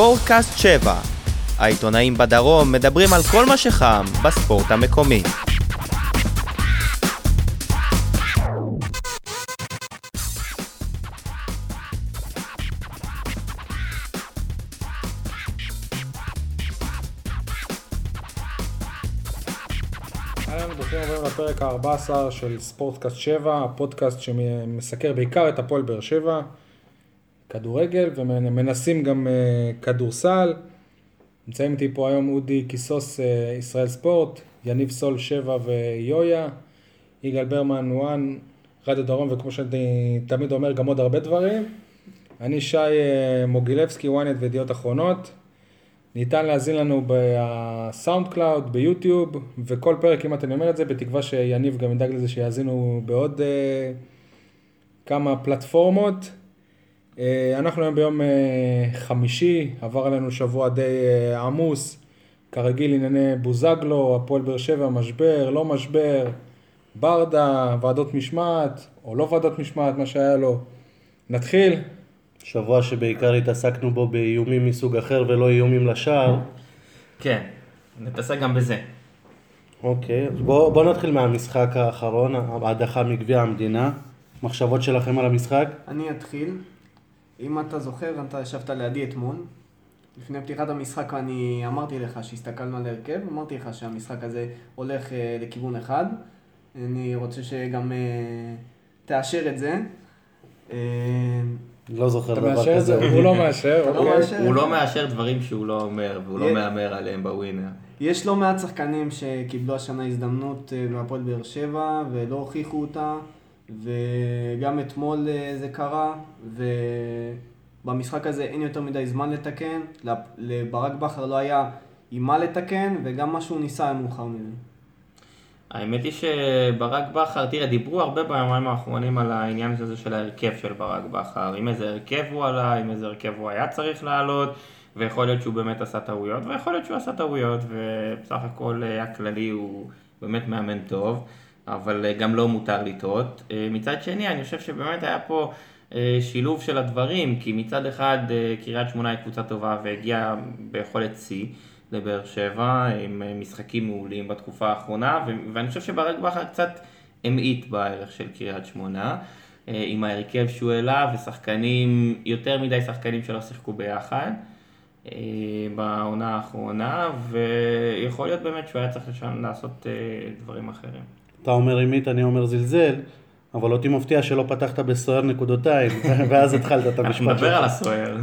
ספורטקאסט 7. העיתונאים בדרום מדברים על כל מה שחם בספורט המקומי. אהלן, ברוכים הבאים לפרק ה-14 של ספורטקאסט 7, הפודקאסט שמסקר בעיקר את הפועל באר שבע, כדורגל, ומנסים גם uh, כדורסל. נמצאים איתי פה היום אודי קיסוס uh, ישראל ספורט, יניב סול 7 ויויה, יגאל ברמן וואן, רדיו דרום, וכמו שאני תמיד אומר, גם עוד הרבה דברים. אני שי uh, מוגילבסקי, ynet וידיעות אחרונות. ניתן להזין לנו בסאונד קלאוד, ביוטיוב, וכל פרק אם אני אומר את זה, בתקווה שיניב גם ידאג לזה שיאזינו בעוד כמה פלטפורמות. Uh, אנחנו היום ביום uh, חמישי, עבר עלינו שבוע די uh, עמוס, כרגיל ענייני בוזגלו, הפועל באר שבע, משבר, לא משבר, ברדה, ועדות משמעת, או לא ועדות משמעת, מה שהיה לו. נתחיל. שבוע שבעיקר התעסקנו בו באיומים מסוג אחר ולא איומים לשער. כן, נתעסק גם בזה. אוקיי, אז בואו בוא נתחיל מהמשחק האחרון, ההדחה מגביע המדינה. מחשבות שלכם על המשחק? אני אתחיל. אם אתה זוכר, אתה ישבת לידי אתמול. לפני פתיחת המשחק אני אמרתי לך שהסתכלנו על ההרכב, אמרתי לך שהמשחק הזה הולך אה, לכיוון אחד. אני רוצה שגם אה, תאשר את זה. אה, לא זוכר אתה דבר את זה? כזה. הוא לא מאשר, אתה לא אוקיי. מאשר? הוא לא מאשר דברים שהוא לא אומר, והוא לא יה- מהמר עליהם בווינר. יש לא מעט שחקנים שקיבלו השנה הזדמנות אה, מהפועל באר שבע ולא הוכיחו אותה, וגם אתמול אה, זה קרה, ובמשחק הזה אין יותר מדי זמן לתקן, לברק בכר לא היה עם מה לתקן, וגם מה שהוא ניסה היה מאוחר מדי. האמת היא שברק בכר, תראה, דיברו הרבה ביומיים האחרונים על העניין הזה של ההרכב של ברק בכר, עם איזה הרכב הוא עלה, עם איזה הרכב הוא היה צריך לעלות, ויכול להיות שהוא באמת עשה טעויות, ויכול להיות שהוא עשה טעויות, ובסך הכל אה, הכללי הוא באמת מאמן טוב, אבל אה, גם לא מותר לטעות. אה, מצד שני, אני חושב שבאמת היה פה אה, שילוב של הדברים, כי מצד אחד קריית שמונה היא קבוצה טובה והגיעה ביכולת שיא. לבאר שבע, עם משחקים מעולים בתקופה האחרונה, ואני חושב שברק בכר קצת המעיט בערך של קריית שמונה, עם ההרכב שהוא העלה, ושחקנים, יותר מדי שחקנים שלא שיחקו ביחד בעונה האחרונה, ויכול להיות באמת שהוא היה צריך לשם לעשות דברים אחרים. אתה אומר עימית, אני אומר זלזל, אבל אותי מפתיע שלא פתחת בסוער נקודותיים, ואז התחלת את אנחנו המשפט נדבר על שלך. הסוער.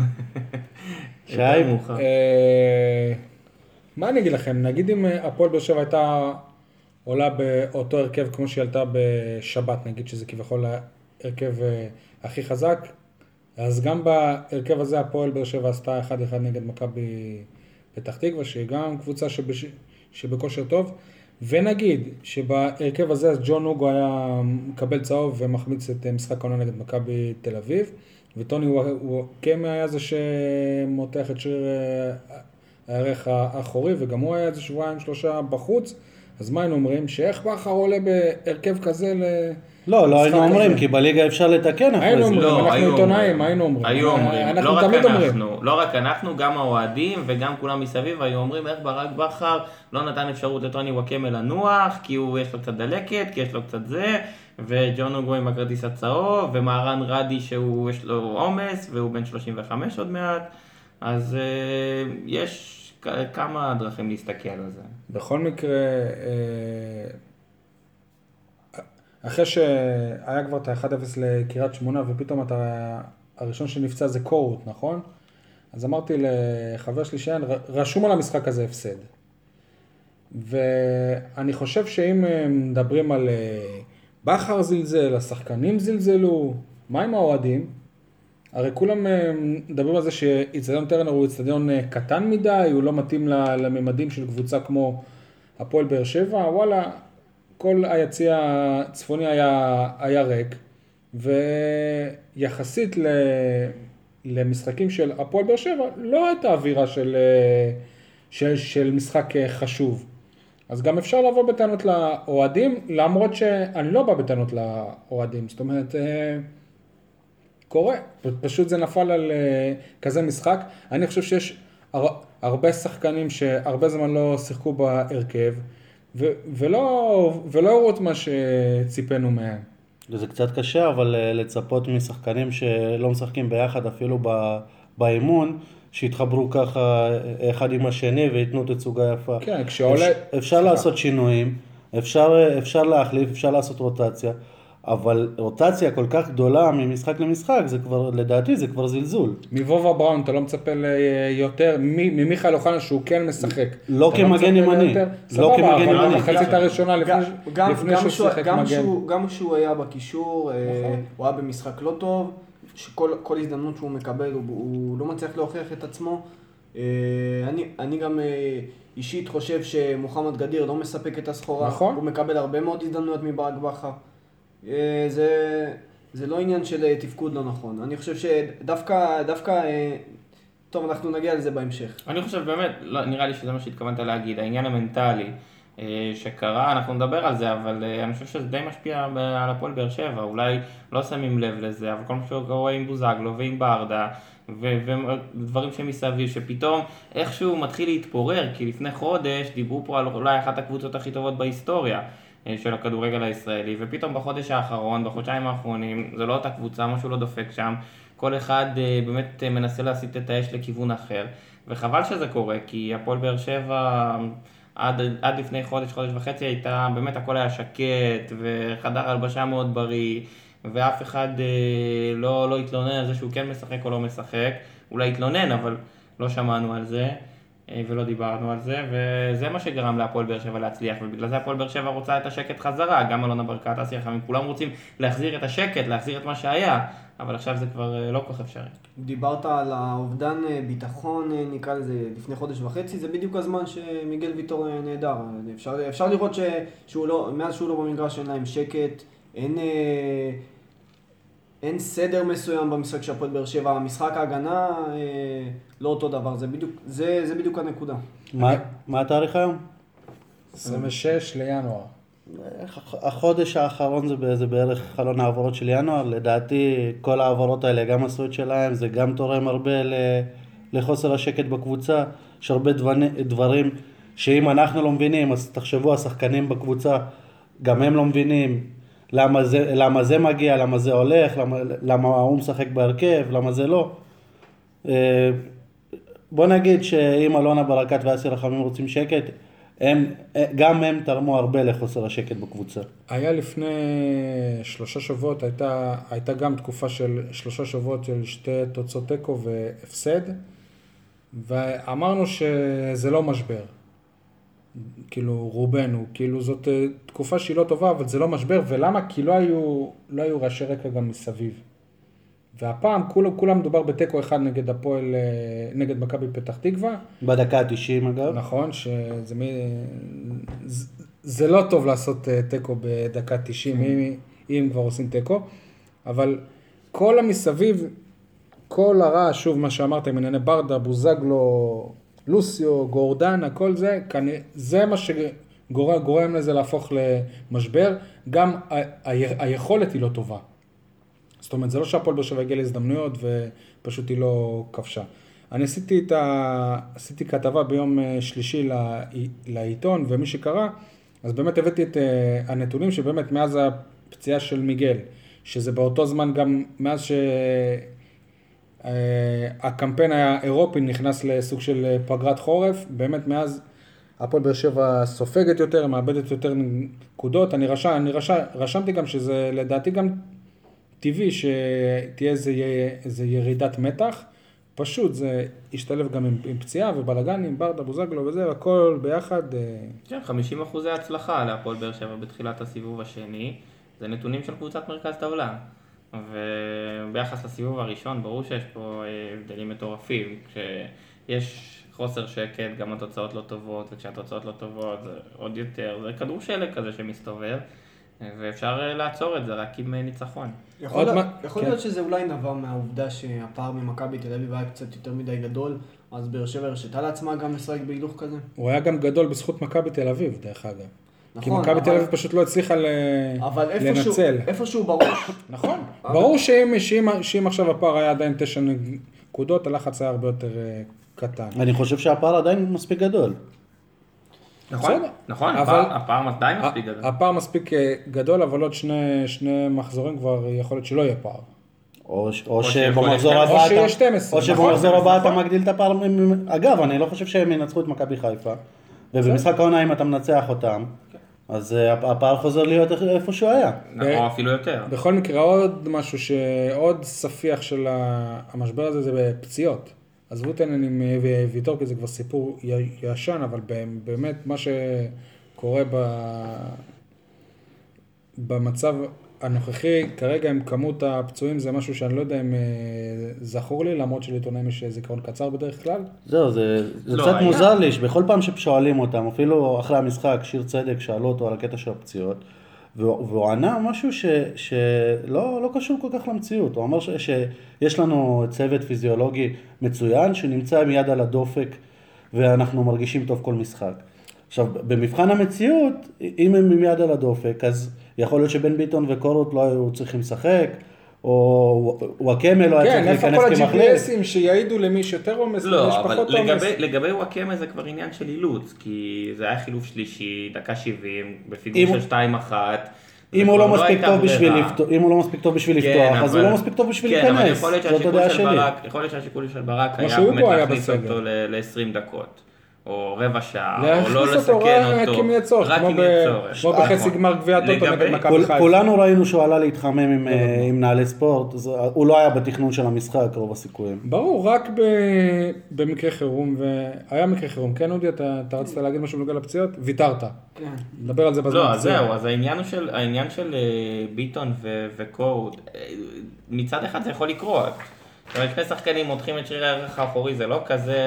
שי? אה, מה אני אגיד לכם, נגיד אם אה, הפועל באר שבע הייתה עולה באותו הרכב כמו שהיא עלתה בשבת, נגיד שזה כביכול ההרכב אה, הכי חזק, אז גם בהרכב הזה הפועל באר שבע עשתה 1-1 נגד מכבי פתח תקווה, שהיא גם קבוצה שבש... שבכושר טוב, ונגיד שבהרכב הזה אז ג'ון אוגו היה מקבל צהוב ומחמיץ את אה, משחק העונה נגד מכבי תל אביב, וטוני וואקמה היה זה שמותח את שריר אה, הערך האחורי, וגם הוא היה איזה שבועיים שלושה בחוץ, אז מה היינו אומרים? שאיך בכר עולה בהרכב כזה ל... לא, לא היינו אומרים. כי בליגה אפשר לתקן אחרי זה. אומרים, לא, אנחנו עיתונאים, אומרים. היינו אומרים. היו אומרים, אנחנו לא רק תמיד אומרים. אנחנו, לא רק אנחנו, גם האוהדים וגם כולם מסביב היו אומרים איך ברק בכר לא נתן אפשרות לטוני וואקמה לנוח, כי הוא יש לו קצת דלקת, כי יש לו קצת זה, וג'ון אוגו עם הכרטיס הצהוב, ומהרן רדי שהוא יש לו עומס, והוא בן 35 עוד מעט, אז אה, יש כמה דרכים להסתכל על זה. בכל מקרה, אה, אחרי שהיה כבר את ה-1-0 לקריית שמונה, ופתאום אתה, הראשון שנפצע זה קורות, נכון? אז אמרתי לחבר שלי שאין, ר- רשום על המשחק הזה הפסד. ואני חושב שאם אה, מדברים על אה, בכר זלזל, השחקנים זלזלו, מה עם האוהדים? הרי כולם אה, מדברים על זה שאיצטדיון טרנר הוא איצטדיון קטן מדי, הוא לא מתאים לממדים של קבוצה כמו הפועל באר שבע, וואלה, כל היציע הצפוני היה, היה ריק, ויחסית ל, למשחקים של הפועל באר שבע, לא הייתה אווירה של, של, של משחק אה, חשוב. אז גם אפשר לבוא בטענות לאוהדים, למרות שאני לא בא בטענות לאוהדים, זאת אומרת, אה, קורה, פשוט זה נפל על אה, כזה משחק. אני חושב שיש הר, הרבה שחקנים שהרבה זמן לא שיחקו בהרכב, ו, ולא, ולא הראו את מה שציפינו מהם. זה קצת קשה, אבל אה, לצפות משחקנים שלא משחקים ביחד אפילו ב- באימון, שיתחברו ככה אה, אחד עם השני וייתנו תצוגה יפה. כן, כשעולה- אפשר, אפשר לעשות שינויים, אפשר, אה, אפשר להחליף, אפשר לעשות רוטציה, אבל רוטציה כל כך גדולה ממשחק למשחק, זה כבר, לדעתי זה כבר זלזול. מוובה בראון אתה לא מצפה ליותר, ממיכאל אוחנה שהוא כן משחק. לא כמגן ימני. לא כמגן אבל ימני. במחצית הראשונה לפני שהוא שיחק מגן. גם שהוא היה בקישור, אה. הוא היה במשחק לא טוב, שכל כל הזדמנות שהוא מקבל הוא- לא מצליח להוכיח את עצמו. אה, אני- אני גם אה, אישית חושב שמוחמד גדיר לא מספק את הסחורה. נכון. הוא מקבל הרבה מאוד הזדמנויות מברק בכר. אה, זה, זה לא עניין של אה, תפקוד לא נכון. אני חושב שדווקא, דווקא, אה, טוב, אנחנו נגיע לזה בהמשך. אני חושב באמת, לא, נראה לי שזה מה שהתכוונת להגיד, העניין המנטלי שקרה, אנחנו נדבר על זה, אבל אני חושב שזה די משפיע על הפועל באר שבע, אולי לא שמים לב לזה, אבל כל מה שקורה עם בוזגלו ועם ברדה, ודברים שמסביב, שפתאום איכשהו מתחיל להתפורר, כי לפני חודש דיברו פה על אולי אחת הקבוצות הכי טובות בהיסטוריה. אה, של הכדורגל הישראלי, ופתאום בחודש האחרון, בחודשיים האחרונים, זה לא אותה קבוצה, משהו לא דופק שם, כל אחד אה, באמת אה, מנסה להסיט את האש לכיוון אחר, וחבל שזה קורה, כי הפועל באר שבע עד, עד לפני חודש, חודש וחצי הייתה, באמת הכל היה שקט, וחדר הלבשה מאוד בריא, ואף אחד אה, לא, לא התלונן על זה שהוא כן משחק או לא משחק, אולי התלונן, אבל לא שמענו על זה. אה, ולא דיברנו על זה, וזה מה שגרם להפועל באר שבע להצליח, ובגלל זה הפועל באר שבע רוצה את השקט חזרה, גם אלונה ברקת, אסי רחמים, כולם רוצים להחזיר את השקט, להחזיר את מה שהיה, אבל עכשיו זה כבר אה, לא כל כך אפשרי. דיברת על האובדן אה, ביטחון, נקרא לזה, לפני חודש וחצי, זה בדיוק הזמן שמיגל ויטור נהדר. אפשר, אפשר לראות ש, שהוא לא, מאז שהוא לא במגרש אין להם שקט, אין, אה, אין סדר מסוים במשחק של הפועל באר שבע, משחק ההגנה אה, לא אותו דבר, זה בדיוק, זה, זה בדיוק הנקודה. מה, מה התאריך היום? 26 לינואר. החודש האחרון זה, זה בערך חלון העברות של ינואר, לדעתי כל העברות האלה גם עשו את שלהם, זה גם תורם הרבה ל, לחוסר השקט בקבוצה, יש הרבה דבני, דברים שאם אנחנו לא מבינים, אז תחשבו השחקנים בקבוצה, גם הם לא מבינים למה זה, למה זה מגיע, למה זה הולך, למה, למה הוא משחק בהרכב, למה זה לא. אה, בוא נגיד שאם אלונה ברקת ואסי רחמים רוצים שקט, הם, גם הם תרמו הרבה לחוסר השקט בקבוצה. היה לפני שלושה שבועות, הייתה, הייתה גם תקופה של שלושה שבועות של שתי תוצאות תיקו והפסד, ואמרנו שזה לא משבר. כאילו, רובנו, כאילו זאת אה, תקופה שהיא לא טובה, אבל זה לא משבר, ולמה? כי לא היו, לא היו רעשי רקע גם מסביב. והפעם כולם, כולם מדובר בתיקו אחד נגד הפועל, אה, נגד מכבי פתח תקווה. בדקה ה-90 אגב. נכון, שזה מ... זה- זה לא טוב לעשות אה, תיקו בדקה 90, אם, אם כבר עושים תיקו, אבל כל המסביב, כל הרעש, שוב מה שאמרת עם ענייני ברדה, בוזגלו, לוסיו, גורדן, הכל זה, זה מה שגורם גורם לזה להפוך למשבר, גם ה- ה- היכולת היא לא טובה. זאת אומרת, זה לא שהפועל באר שבע הגיע להזדמנויות ופשוט היא לא כבשה. אני עשיתי, את ה... עשיתי כתבה ביום אה, שלישי ל- לעיתון, ומי שקרא, אז באמת הבאתי את אה, הנתונים שבאמת מאז הפציעה של מיגל, שזה באותו זמן גם מאז שהקמפיין האירופי נכנס לסוג של אה, פגרת חורף, באמת מאז הפועל באר שבע סופגת יותר, מאבדת יותר נקודות. אני, רשם, אני רשם, רשמתי גם שזה לדעתי גם טבעי שתהיה איזה, איזה ירידת מתח. פשוט זה ישתלב גם עם, עם פציעה ובלאגנים, ברדה, בוזגלו וזה, הכל ביחד. אה, כן, 50 אחוזי הצלחה להפועל באר שבע בתחילת הסיבוב השני, זה נתונים של קבוצת מרכז טבלה. וביחס לסיבוב הראשון, ברור שיש פה אה, הבדלים מטורפים. כשיש חוסר שקט, גם התוצאות לא טובות, וכשהתוצאות לא טובות זה עוד יותר, זה כדור שלג כזה שמסתובב, ואפשר אה, לעצור את זה רק עם אה, ניצחון. יכול, להיות, מה- יכול כן. להיות שזה אולי נבע מהעובדה שהפער ממכבי תל אביב היה קצת יותר מדי גדול, אז באר שבע הרשתה לעצמה גם לשחק בהילוך כזה. הוא היה גם גדול בזכות מכבי תל אביב, דרך אגב. כי נכון, מכבי תל אביב פשוט לא הצליחה ל... אבל איפשהו, לנצל. איפשהו בראש, נכון. ברור שאם, שאם, שאם עכשיו הפער היה עדיין תשע נקודות, הלחץ היה הרבה יותר אה, קטן. אני חושב שהפער עדיין מספיק גדול. נכון. נכון, אבל- הפער- הפער עדיין מספיק גדול. הפער מספיק אה, גדול, אבל עוד שני, שני מחזורים כבר יכול להיות שלא יהיה פער. או, או שבמחזור להיות הבא או אתה... שיהיה 12, או נכון, שבמחזור הבא אתה נכון. מגדיל את הפער. מ- מ- אגב, אני לא חושב שהם ינצחו את מכבי חיפה. ובמשחק העונה אם אתה מנצח אותם, אז אה, הפ- הפער חוזר להיות איפה שהוא היה. או אפילו יותר. בכל מקרה, עוד משהו, שעוד ספיח של המשבר הזה זה בפציעות. עזבו את העניינים עם אה, ויטור, כי זה כבר סיפור ישן, אבל באמת, באמת מה שקורה ב... במצב הנוכחי, כרגע עם כמות הפצועים זה משהו שאני לא יודע אם אה, זכור לי, למרות שלעיתונאים יש זיכרון קצר בדרך כלל. זהו, זה, זה לא, קצת היה. מוזר לי שבכל פעם ששואלים אותם, אפילו אחרי המשחק, שיר צדק, שאלו אותו על הקטע של הפציעות, והוא והוא ענה משהו ש, שלא לא קשור כל כך למציאות. הוא אמר ש, שיש לנו צוות פיזיולוגי מצוין, שנמצא עם יד על הדופק, ואנחנו מרגישים טוב כל משחק. עכשיו, במבחן המציאות, אם הם עם יד על הדופק, אז יכול להיות שבן ביטון וקורות לא היו צריכים לשחק, או וואקמה לא היה כן, צריך איפה להיכנס כל כמחליף. ה-GPSים שיעידו למי יש יותר עומס, למי יש לא, אבל פחות עומס? לגבי, לגבי וואקמה זה כבר עניין של אילוץ, כי זה היה חילוף שלישי, דקה 70, בפיגור אם- של 2-1. אם הוא כבר לא מספיק טוב בשביל. לפתוח, אם הוא לא מספיק טוב בשביל כן, לפתוח, אז הוא אבל- לא מספיק טוב בשביל כן, אבל להיכנס. זאת הדעה של שלי. יכול להיות שהשיקול של ברק היה באמת להכניס. אותו ל-20 דקות. או רבע שעה, או לא אותו לסכן רק אותו. אם יהיה צורך, רק אם יהיה צורך. כמו בחצי נכון. גמר גביע הטוטו לגבי- נגד מכבי חיפה. כולנו ראינו שהוא עלה להתחמם עם, אה, עם נעלי ספורט, אז הוא לא היה בתכנון של המשחק רוב הסיכויים. ברור, רק ב... במקרה חירום, והיה מקרה חירום. כן, אודי, אתה, אתה רצית להגיד משהו בנוגע לפציעות? ויתרת. כן. נדבר על זה בזמן. לא, אז. זהו, אז העניין של, העניין של אה, ביטון ו- וקורד, אה, מצד אחד זה יכול לקרות. זאת אומרת, שני שחקנים מותחים את שריר הערך האחורי, זה לא כזה...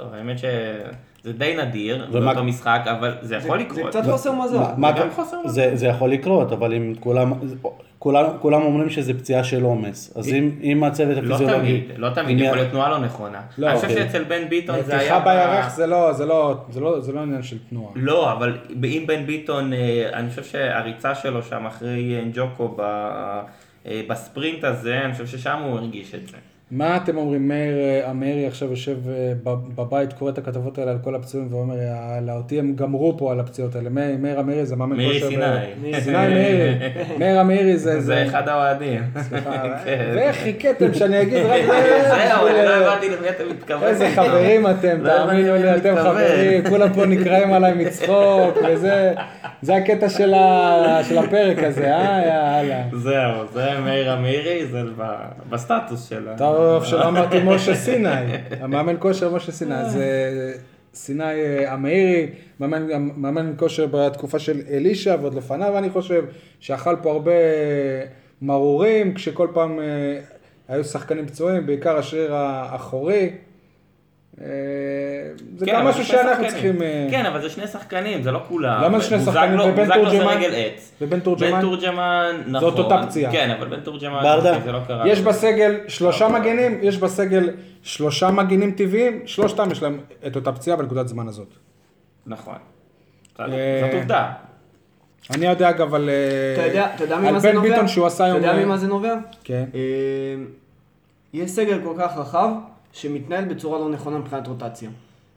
טוב, האמת שזה די נדיר, ומה- באותו משחק, אבל זה יכול זה לקרות. קצת חוסר מזל. מה- גם חוסר מזל. זה, זה יכול לקרות, אבל אם כולם, כולם, כולם אומרים שזה פציעה של עומס, אז אם, אם הצוות לא הפיזיולוגי... תמיד, לא תמיד, יכול להיות תנועה לא נכונה. לא, אני חושב אוקיי. שאצל בן ביטון זה נתיחה היה... בירך זה לא, זה לא, זה לא, זה לא עניין של תנועה. לא, אבל אם בן ביטון, אה, אני חושב שהריצה שלו שם אחרי אה, ג'וקו אה, בספרינט הזה, אני חושב ששם הוא הרגיש את זה. מה אתם אומרים, מאיר אה, המאירי עכשיו יושב אה, בבית, קורא את הכתבות האלה על כל הפצועים ואומר, יאללה, אותי הם גמרו פה על הפציעות האלה. מאיר מאיר המאירי זה מאמן כושר ב- סיני. סיני מאירי. מאיר המאירי זה... זה אחד האוהדים. סליחה, כן. ואיך חיכיתם שאני אגיד רק זה? זהו, אני לא הבנתי למי אתה מתכוון. איזה חברים אתם, לא תאמינו לי, אתם. חברים, כולם פה נקראים עליי מצחוק, וזה, זה הקטע של הפרק הזה, אה, יאללה. זהו, זה מאיר המאירי, זה בסטטוס של ה... טוב שלא אמרתי משה סיני, המאמן כושר משה סיני, זה סיני אה, המאירי, מאמן, מאמן כושר בתקופה של אלישע ועוד לפניו אני חושב, שאכל פה הרבה מרורים, כשכל פעם אה, היו שחקנים פצועים, בעיקר השריר האחורי. אה, זה כן, גם אבל משהו שאנחנו שחקנים. צריכים... אה, כן, אבל זה שני שחקנים, זה לא כולם. למה זה שני שחקנים? ובן זה תורג'מן? רגל עץ. ובן תורג'מן? בן תורג'מן, נכון. אותה פציעה. כן, אבל בן תורג'מן, ברדה. זה לא קרה. יש. בסגל שלושה מגנים, יש בסגל שלושה מגנים טבעיים, שלושתם יש להם את אותה פציעה בנקודת זמן הזאת. נכון. אה, זאת עובדה. אני יודע אגב על... בן? ביטון שהוא עשה היום... אתה יודע ממה זה נובע? כן. יש סגל כל כך רחב, שמתנהל בצורה לא נכונה מבחינת רוטציה.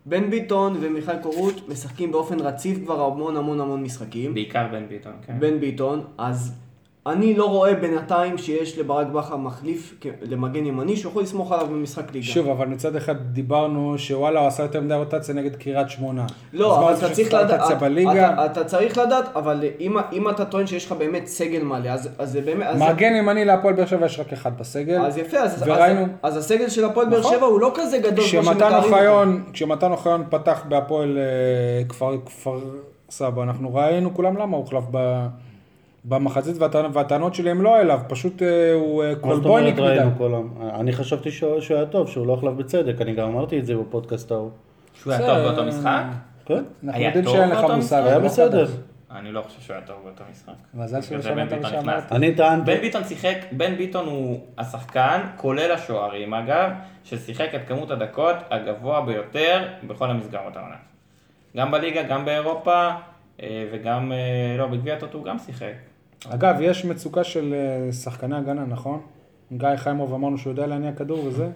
בן ביטון ומיכאל קורות משחקים באופן רציף כבר המון המון המון משחקים. בעיקר בן ביטון, כן. בן ביטון, אז אני לא רואה בינתיים שיש לברק בכר מחליף למגן ימני שיכול לסמוך עליו במשחק ליגה. שוב, אבל מצד אחד דיברנו שוואלה, הוא עשה יותר מדי רוטציה נגד קריית שמונה. לא, אבל אתה צריך לדעת, אתה-? אתה- אתה צריך לדעת, אבל אם, אם אתה טוען שיש לך באמת סגל מלא, אז, אז זה באמת, אז, מגן ימני להפועל באר שבע יש רק אחד בסגל. אז יפה, אז, וראינו, אז, אז הסגל של הפועל באר נכון. שבע הוא לא כזה גדול כשמתן. אוחיון, כשמתן אוחיון פתח בהפועל אה, כפר, כפר סבא, אנחנו ראינו כולם למה הוא הוחלף ב- במחצית, והטענ- והטענות שלי הם לא אליו, פשוט אה, הוא אה, קולבויניק מדי. אני חשבתי שהוא שהוא היה טוב, שהוא לא החלף בצדק, אני גם אמרתי את זה בפודקאסט ההוא. שהוא היה. טוב באותו משחק? כן? אנחנו יודעים שאין לך מושג. היה לא בסדר. אני לא חושב שהוא היה טוב באותו משחק. מזל שלא שמעת מה. נכנס. אני טענתי, בן ביטון שיחק, בן ביטון הוא השחקן, כולל השוערים אגב, ששיחק את כמות הדקות הגבוה ביותר בכל המסגרות העונה. גם בליגה, גם באירופה, אה, וגם, לא, בגביע הטוטו הוא גם שיחק. אגב, יש מצוקה של אה, שחקני הגנה, נכון? גיא חיימוב אמרנו שהוא יודע להניע כדור וזה.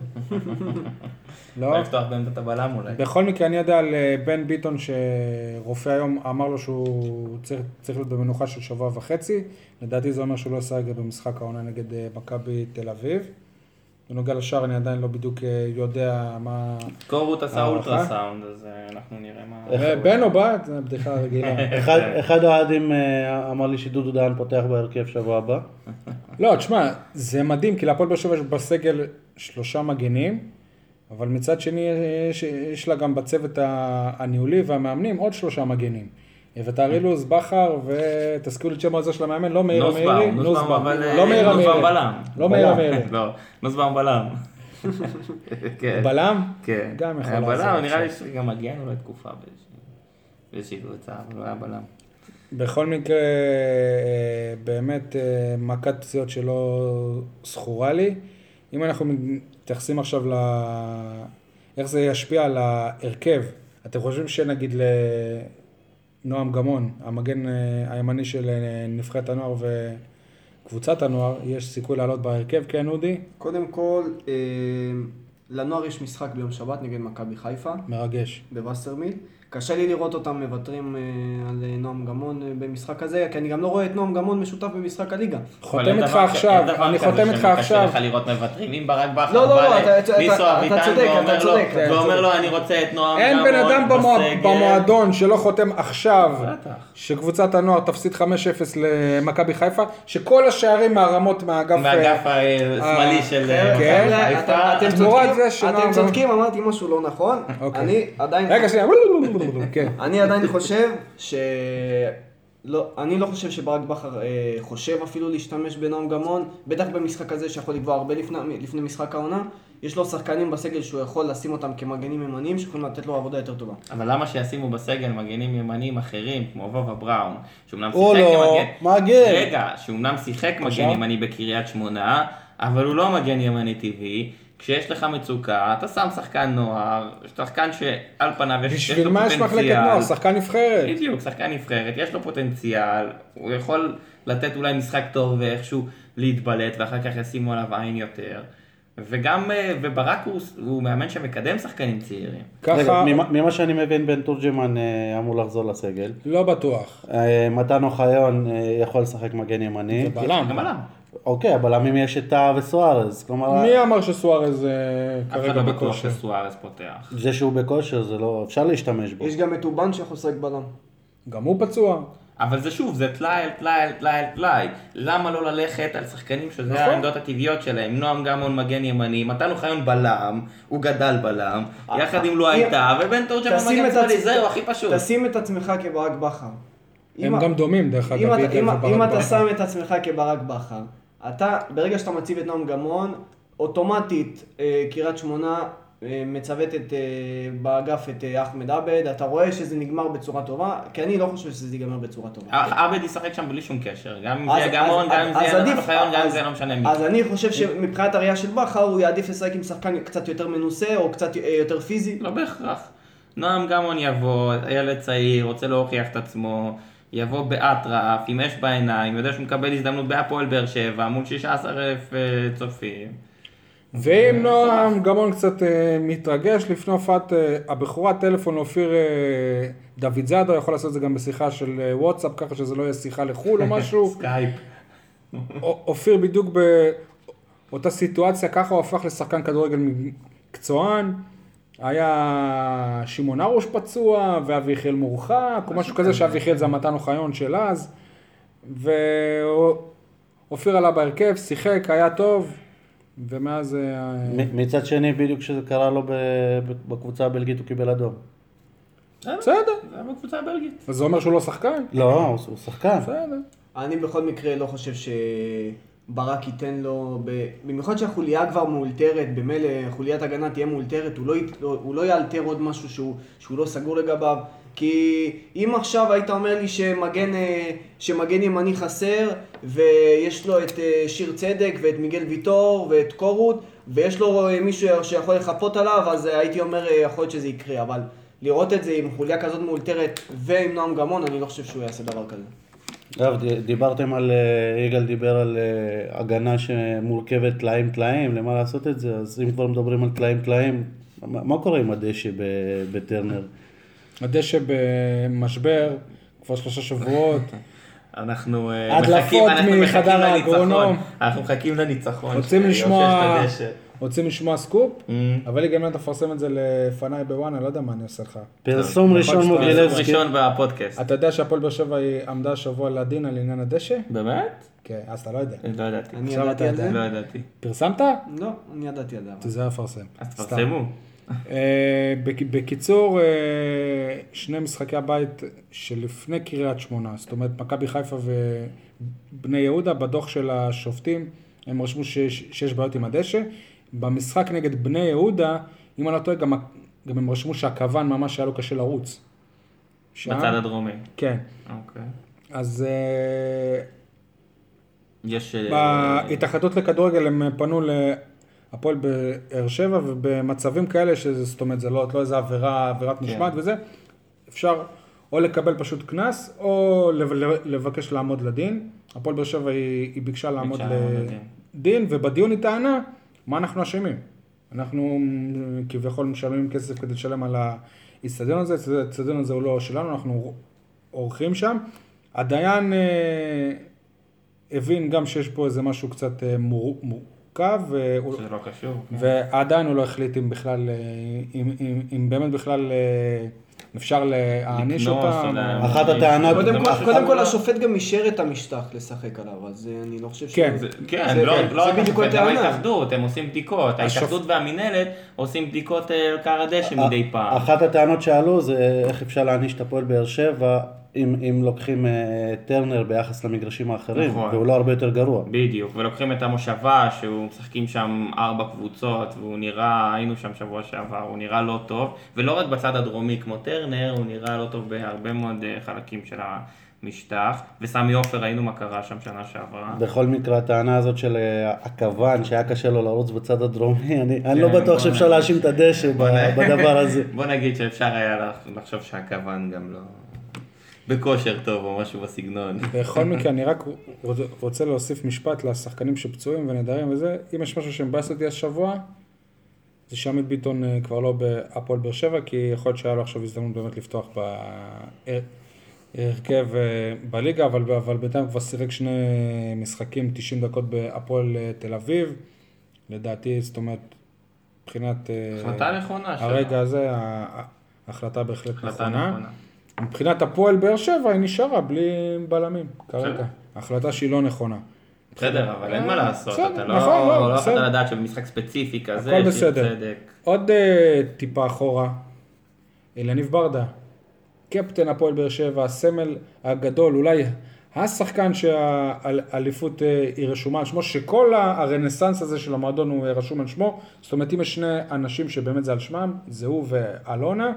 לא. לפתוח בעמדת הבלם אולי. בכל מקרה, אני יודע על אה, בן ביטון שרופא היום אמר לו שהוא צריך, צריך להיות במנוחה של שבוע וחצי. לדעתי זה אומר שהוא לא ישחק במשחק העונה נגד אה, מכבי תל אביב. בנוגע לשאר אני עדיין לא בדיוק אה, יודע מה... קורות עשה? אולטרסאונד, אז אה, אנחנו נראה מה... אה, בן או בת? זו בדיחה רגילה. אחד, אחד האוהדים אמר לי שדודו דהן פותח בהרכב שבוע הבא. לא, תשמע, זה מדהים, כי להפועל באר שבע יש בסגל שלושה מגנים, אבל מצד שני יש, יש לה גם בצוות ה- הניהולי והמאמנים עוד שלושה מגנים. אביתר אילוז, בכר, ותזכירו לי את שם הזה של המאמן, לא מאיר המאירי. נוסבאום, אבל אה, לא מאיר המאירי. לא מאיר המאירי. לא, נוסבאום בלם. כן. בלם? כן. גם יכול היה לעזור בלם, נראה לי. שגם מגן אולי תקופה באיזושהי- קבוצה, אבל הוא היה בלם. בכל מקרה, אה, באמת אה, מכת פציעות שלא זכורה לי. אם אנחנו מתייחסים עכשיו ל... איך זה ישפיע על ההרכב, אתם חושבים שנגיד לנועם גמון, המגן אה, הימני של אה, נבחרת הנוער וקבוצת הנוער, יש סיכוי לעלות בהרכב, כן אודי? קודם כל, אה, לנוער יש משחק ביום שבת נגד מכבי חיפה, מרגש. בווסרמיל. קשה לי לראות אותם מוותרים אה, על אה, נועם גמון אה, במשחק הזה, כי אני גם לא רואה את נועם גמון משותף במשחק הליגה. חותם איתך עכשיו, אני חותם איתך עכשיו. שקשה לך לראות מוותרים. אם ברק בכר לא, לא, בא לא, לניסו אביטן ואומר לו- אני רוצה את נועם אין בן גמון אדם במוע- בסגל." במועדון שלא חותם עכשיו. שקבוצת הנוער תפסיד 5-0 למכבי חיפה, שכל השערים מהרמות מהאגף... מהאגף השמאלי של כן. חיפה. אתה- אתם גמון- צודקים, אמרתי משהו לא נכון. אוקיי. אני עדיין... רגע, שנייה, כן. אני עדיין חושב ש... לא, אני לא חושב שברק בכר אה, חושב אפילו להשתמש בנועם גמון, בטח במשחק הזה שיכול לקבוע הרבה לפני, לפני משחק העונה. יש לו שחקנים בסגל שהוא יכול לשים אותם כמגנים ימניים שיכולים לתת לו עבודה יותר טובה. אבל למה שישימו בסגל מגנים ימניים אחרים, כמו וובה בראון, שאומנם או שיחק לא, כמגן... מגן. רגע, שאומנם שיחק מגן ימני בקריית שמונה, אבל הוא לא מגן ימני טבעי. כשיש לך מצוקה, אתה שם שחקן נוער, שחקן שעל פניו יש יש בשביל לו מה יש מחלקת פוטנציאל. נוער? שחקן נבחרת. בדיוק, שחקן נבחרת, יש לו פוטנציאל, הוא יכול לתת אולי משחק טוב ואיכשהו להתבלט, ואחר כך ישימו עליו עין יותר. וגם, אה, וברק הוא, הוא מאמן שמקדם שחקנים צעירים. רגע, ככה, ממה- ממה שאני מבין, בן תורג'מן אה, אמור לחזור לסגל. לא בטוח. אה, מתן אוחיון יכול לשחק מגן ימני. זה בלם. אוקיי, אבל אם יש את טאה וסוארז, כלומר, מי אמר שסוארז אה, אף אחד כרגע לא בטוח בכושר? שסוארס פותח. זה שהוא בכושר, זה לא, אפשר להשתמש בו. יש גם את אובן לשחק בלם. גם הוא פצוע. אבל זה שוב, זה טלאי על טלאי על טלאי על טלאי. למה לא ללכת על שחקנים שזה נכון. העמדות הטבעיות שלהם? נועם גמון מגן ימני, מתן אוחיון בלם, הוא גדל בלם, יחד עם לו הייתה, ובן תורג'מן מגן את שמאלי, זהו, הכי פשוט. תשים את עצמך כברק בכר. הם אם- גם דומים, דרך אגב, אם אתה-. שם את עצמך כברק בכר, אתה, ברגע שאתה מציב את נועם גמון, אוטומטית אה, קריית שמונה אה, מצוותת אה, באגף את אה, אחמד עבד, אתה רואה שזה נגמר בצורה טובה, כי אני לא חושב שזה ייגמר בצורה טובה. אה, עבד ישחק שם בלי שום קשר, גם אם זה יהיה גמון, גם אם זה יהיה נתן אוחיון, גם אם זה לא משנה מי. אז אני חושב שמבחינת הראייה של בכר, הוא יעדיף לשחק עם שחקן קצת יותר מנוסה, או קצת אה, יותר פיזי. לא בהכרח. נועם גמון יבוא, ילד צעיר, רוצה להוכיח את עצמו, יבוא באטרף, עם אש בעיניים, יודע שהוא מקבל הזדמנות בהפועל באר שבע, מול 16,000 אה, צופים. ואם נועם גמון קצת אה, מתרגש לפני הופעת אה, הבכורה, טלפון לאופיר אה, דוד זאדו, יכול לעשות את זה גם בשיחה של אה, וואטסאפ, ככה שזה לא יהיה שיחה לחו"ל או משהו. סקייפ. אופיר בדיוק באותה סיטואציה, ככה הוא הפך לשחקן כדורגל מקצוען. היה שמעון הרוש פצוע, ואביחיאל מורחק, או משהו כזה, שאביחיאל זה המתן אוחיון של אז. ואופיר עלה בהרכב, שיחק, היה טוב, ומאז... אה, מצד שני, בדיוק כשזה קרה לו בקבוצה הבלגית, הוא קיבל אדום. בסדר, זה היה בקבוצה הבלגית. אז זה אומר שהוא לא שחקן? לא, הוא שחקן. בסדר. אני בכל מקרה לא חושב שברק ייתן לו, ב... במיוחד שהחוליה כבר מאולתרת, במילא חוליית הגנה תהיה מאולתרת, הוא לא, ית... הוא לא יאלתר עוד משהו שהוא, שהוא לא סגור לגביו. כי אם עכשיו היית אומר לי שמגן, אה, שמגן ימני חסר, ויש לו את אה, שיר צדק, ואת מיגל ויטור, ואת קורות, ויש לו אה, מישהו שיכול לחפות עליו, אז הייתי אומר, יכול להיות שזה יקרה, אבל לראות את זה עם חוליה כזאת מאולתרת ועם נועם גמון, אני לא חושב שהוא יעשה דבר כזה. אגב, דיברתם על, אה, יגאל דיבר על אה, הגנה שמורכבת טלאים טלאים, למה לעשות את זה? אז אם כבר מדברים על טלאים טלאים, מה מה קורה עם הדשא ב- בטרנר? הדשא במשבר, כבר שלושה שבועות. אנחנו אה, מחכים, אנחנו מחכים לניצחון. אנחנו מחכים לניצחון. רוצים לשמוע. רוצים לשמוע סקופ? Mm. אבל לי גם אם אתה מפרסם את זה לפניי בוואן, אני לא יודע מה אני עושה לך. פרסום ראשון מוגילבסקי. ראשון בפודקאסט. אתה יודע שהפועל באר שבע היא עמדה השבוע לדין על עניין הדשא? באמת? כן, אז אתה לא יודע. לא ידעתי. אני ידעתי אתה על זה? לא ידעתי. פרסמת? לא, אני ידעתי על זה. תיזהר לפרסם. אז. תפרסמו. אה, בק- בקיצור, אה, שני משחקי הבית שלפני קריית שמונה, זאת אומרת מכבי חיפה ובני יהודה, בדוח של השופטים, הם רשמו שיש, שיש בעיות עם הדשא. במשחק נגד בני יהודה, אם אני לא טועה, גם, גם הם רשמו שהכוון ממש היה לו קשה לרוץ. שם- בצד הדרומי. כן. אוקיי. אז אה, יש... אה, בהתאחדות לכדורגל הם פנו להפועל באר שבע, ובמצבים כאלה, שזה, זאת אומרת, זה לא, לא איזה עבירה, עבירת משמעת וזה, אפשר או לקבל פשוט קנס, או לב- לבקש לעמוד לדין. הפועל באר שבע היא, היא ביקשה לעמוד ביקשה לעמוד לדין. לדין, ובדיון היא טענה, מה אנחנו אשמים? אנחנו כביכול משלמים כסף כדי לשלם על האיצטדיון הזה, האיצטדיון הזה הוא לא שלנו, אנחנו עורכים שם. הדיין אה, הבין גם שיש פה איזה משהו קצת אה, מור, מורכב, והוא- שזה לא קשור. ועדיין הוא לא החליט אם בכלל, אה, אם, אם, אם באמת בכלל אה, אפשר להעניש אותם. אחת הטענות- קודם כל- השופט גם אישר את המשטח לשחק עליו, אז אה, אני לא חושב ש... כן. זה- כן, זה- לא לא בדיוק. ההתאחדות, הם עושים בדיקות. ההתאחדות והמינהלת עושים בדיקות אה, על קר הדשא מדי פעם. אחת הטענות שעלו זה איך אפשר להעניש את הפועל באר שבע אם, אם לוקחים אה, טרנר ביחס למגרשים האחרים, נכון. והוא לא הרבה יותר גרוע. בדיוק, ולוקחים את המושבה, שהוא משחקים שם ארבע קבוצות, והוא נראה, היינו שם שבוע שעבר, הוא נראה לא טוב, ולא רק בצד הדרומי כמו טרנר, הוא נראה לא טוב בהרבה מאוד אה, חלקים של המשטח, וסמי עופר ראינו מה קרה שם שנה שעברה. בכל מקרה, הטענה הזאת של אה, הכוון, שהיה קשה לו לרוץ בצד הדרומי, אני, אני לא כן, בטוח שאפשר להאשים את הדשא בדבר הזה. בוא נגיד שאפשר היה לח- לחשוב שהכוון גם לא... בכושר טוב או משהו בסגנון. בכל מקרה, אני רק רוצ- רוצה להוסיף משפט לשחקנים שפצועים ונדרים וזה, אם יש משהו שמבאס אותי השבוע, זה שעמית ביטון אה, כבר לא בהפועל באר שבע, כי יכול להיות שהיה לו עכשיו הזדמנות באמת לפתוח בהרכב אה, בליגה, אבל, אבל בינתיים כבר שיחק שני משחקים, 90 דקות בהפועל אה, תל אביב. לדעתי, זאת אומרת, מבחינת... אה, החלטה נכונה שלו. הרגע הזה, ה- ההחלטה בהחלט החלטה נכונה. נכונה. מבחינת הפועל באר שבע היא נשארה בלי בלמים כרגע. החלטה שהיא לא נכונה. בסדר, אבל אין מה לעשות, בסדר, אתה לא נכון, לא, לא יכולת בסדר. לדעת שבמשחק ספציפי כזה, הכל בסדר. עוד אה, טיפה אחורה, אליניב ברדה, קפטן הפועל באר שבע, הסמל הגדול, אולי השחקן שהאליפות אה, היא רשומה על שמו, שכל הרנסאנס הזה של המועדון הוא אה, רשום על שמו, זאת אומרת אם יש שני אנשים שבאמת זה על שמם, זה הוא ואלונה,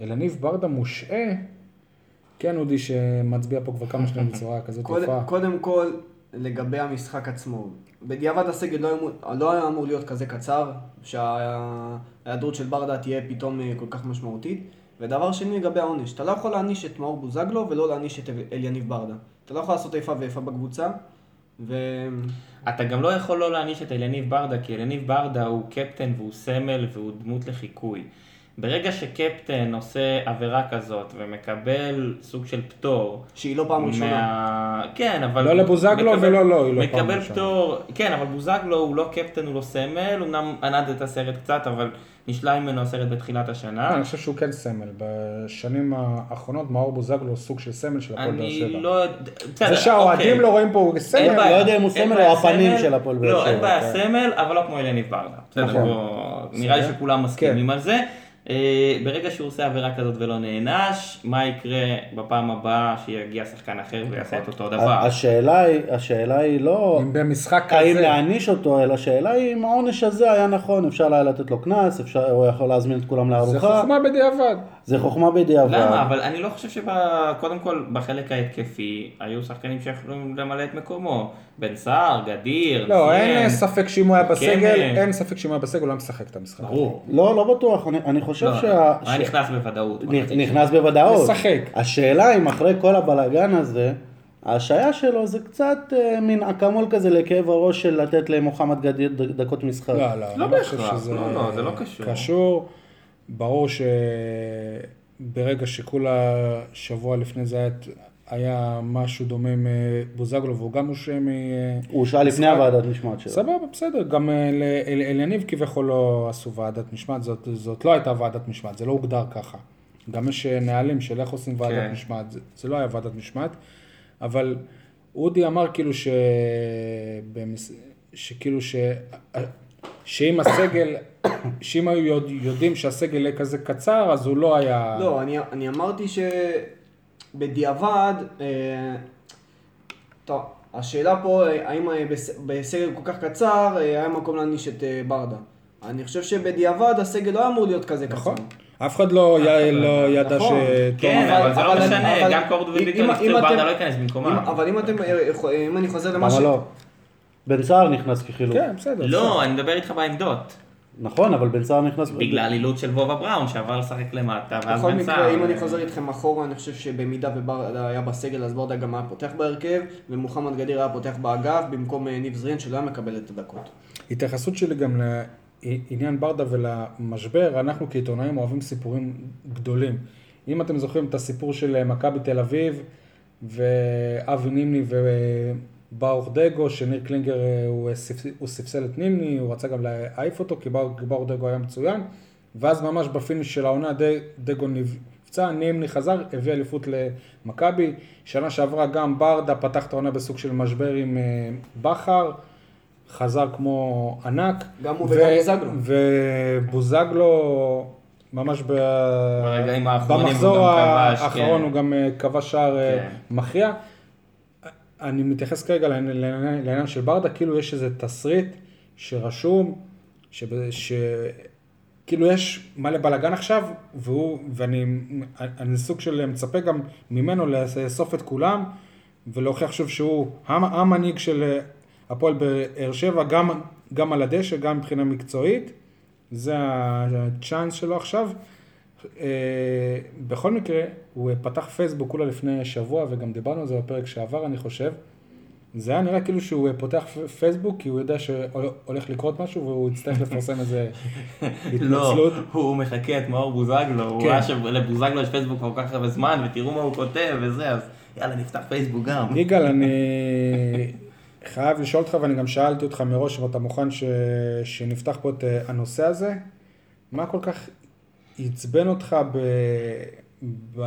אליניב ברדה מושעה, כן אודי שמצביע פה כבר כמה שנים בצורה כזאת יפה. קודם כל, לגבי המשחק עצמו, בדיעבד הסגל לא, היה אמור- לא היה אמור להיות כזה קצר, שההיעדרות של ברדה תהיה פתאום אה, כל כך משמעותית. ודבר שני לגבי העונש, אתה לא יכול להעניש את מאור בוזגלו ולא להעניש את אל- אליניב ברדה. אתה לא יכול לעשות איפה ואיפה בקבוצה, ו... אתה גם לא יכול לא להעניש את אליניב ברדה, כי אליניב ברדה הוא קפטן והוא סמל והוא דמות לחיקוי. ברגע שקפטן עושה עבירה כזאת ומקבל סוג של פטור, שהיא לא פעם ראשונה. מה... כן, אבל... לא לבוזגלו מקבל- ולא לו, היא לא פעם מקבל ראשונה. פטור, כן, אבל בוזגלו הוא לא קפטן, הוא לא סמל, הוא אמנם ענד את הסרט קצת, אבל נשלל ממנו הסרט בתחילת השנה. אני חושב שהוא כן סמל. בשנים האחרונות מאור בוזגלו הוא סוג של סמל של הפועל באר אני שבע. לא... בסדר, זה שהאוהדים אוקיי. לא רואים פה הוא סמל. בעיה. לא יודע אם הוא סמל או הפנים סמל- של הפועל באר לא, אין שבע, בעיה כן. סמל, אבל לא כמו אליניב ברדה. בסדר, נכון. בוא- נראה לי בסדר. שכולם מסכימים כן. על זה. אה, ברגע שהוא עושה עבירה כזאת ולא נענש, מה יקרה בפעם הבאה שיגיע שחקן אחר ויעשה את אותו דבר? השאלה היא, השאלה היא לא אם במשחק האם כזה, להעניש אותו, אלא השאלה היא אם העונש הזה היה נכון, אפשר היה לתת לו קנס, אפשר, הוא יכול להזמין את כולם זה לארוחה, חוכמה בדיעבד. זה חוכמה בדיעבד. למה? אבל אני לא חושב שקודם כל בחלק ההתקפי היו שחקנים שיכולים למלא את מקומו. בן סער, גדיר, לא, סיין. אין ספק שאם הוא היה בסגל, כן. אין ספק שאם הוא היה בסגל הוא היה משחק את המשחק. ברור. לא, לא בטוח, אני, אני חושב לא, שה... היה ש- נכנס בוודאות. נכ- נכנס בוודאות. משחק. השאלה אם אחרי כל הבלאגן הזה, ההשעיה שלו זה קצת אה, מין אקמול כזה לכאב הראש של לתת למוחמד גדיר דקות משחק. לא, לא, לא חושב בהכרח, לא, לא, זה לא קשור. קשור. ברור שברגע שכולה שבוע לפני זה היה, היה משהו דומה עם אה, בוזגלו, והוא גם הושעה מ... הוא הושעה לפני משחק. הוועדת משמעת שלו. סבבה, בסדר, גם אה, אל- אל- אליניב כביכול לא עשו ועדת משמעת, זאת, זאת לא הייתה ועדת משמעת, זה לא הוגדר ככה. גם יש אה, נהלים של איך עושים ועדת כן. משמעת, זה, זה לא היה ועדת משמעת, אבל אודי אמר כאילו ש... במס... שכאילו ש... שאם הסגל, שאם היו יודע- יודעים שהסגל יהיה כזה קצר, אז הוא לא היה... לא, אני, אני אמרתי שבדיעבד, אה, טוב, השאלה פה, האם בס- בסגל כל כך קצר, אה, היה מקום להעניש את אה, ברדה. אני חושב שבדיעבד הסגל לא אמור להיות כזה קצר. נכון. אף אחד לא, י... לא ידע נכון. שתום... כן, אבל- אבל זה לא משנה, גם קורדו אם אתם- ברדה לא ייכנס במקומם. אם, אבל אם אתם, אה, אם אני חוזר למה ש... בן סער נכנס כחילוק. כן, בסדר. בסדר. לא, אני מדבר איתך בעמדות. נכון, אבל בן סער נכנס... בגלל אילוץ של וובה בראון שעבר לשחק למטה, ואז בכל בן מקרה, סער. אם אני חוזר איתכם אחורה, אני חושב שבמידה וברדה היה בסגל, אז ברדה גם היה פותח בהרכב, ומוחמד גדיר היה פותח באגף, במקום אה, ניב זרין, שלא היה מקבל את הדקות. התייחסות שלי גם לעניין ברדה ולמשבר, אנחנו כעיתונאים אוהבים סיפורים גדולים. אם אתם זוכרים את הסיפור של מכבי תל אביב, ואבי נימני וברוך דגו, שניר קלינגר אה, הוא ספס- הוא ספסל את נימני, הוא רצה גם להעיף אותו, כי בר- כי ברוך דגו היה מצוין, ואז ממש בפיניש של העונה דגו נפצע, נימני חזר, הביא אליפות למכבי. שנה שעברה גם ברדה פתח את העונה בסוג של משבר עם אה, בכר. חזר כמו ענק. גם הוא ו- וגם בוזגלו. ובוזגלו, ממש ב... במחזור הוא גם כבש, האחרון כן. הוא גם אה, כבש שער אה, כן. מכריע. אני מתייחס כרגע לעניין- של ברדה, כאילו יש איזה תסריט שרשום, שב- ש... כאילו יש מלא בלאגן עכשיו, והוא, ואני אני סוג של מצפה גם ממנו לאסוף את כולם, ולהוכיח שוב שהוא המ- המנהיג של הפועל באר שבע, גם, גם על הדשא, גם מבחינה מקצועית. זה הצ'אנס שלו עכשיו. אה, בכל מקרה, הוא פתח פייסבוק כולה לפני שבוע, וגם דיברנו על זה בפרק שעבר, אני חושב. זה היה נראה כאילו שהוא פותח פייסבוק, כי הוא יודע שהולך לקרות משהו, והוא יצטרך לפרסם איזה לא, התנצלות. הוא מחכה את מאור בוזגלו, הוא כן. ראה שלבוזגלו יש פייסבוק כל כך הרבה זמן, ותראו מה הוא כותב וזה, אז יאללה נפתח פייסבוק גם. יגאל, אני חייב לשאול אותך, ואני גם שאלתי אותך מראש אם אתה מוכן ש... שנפתח פה את אה, הנושא הזה. מה כל כך עצבן אותך ב... ב...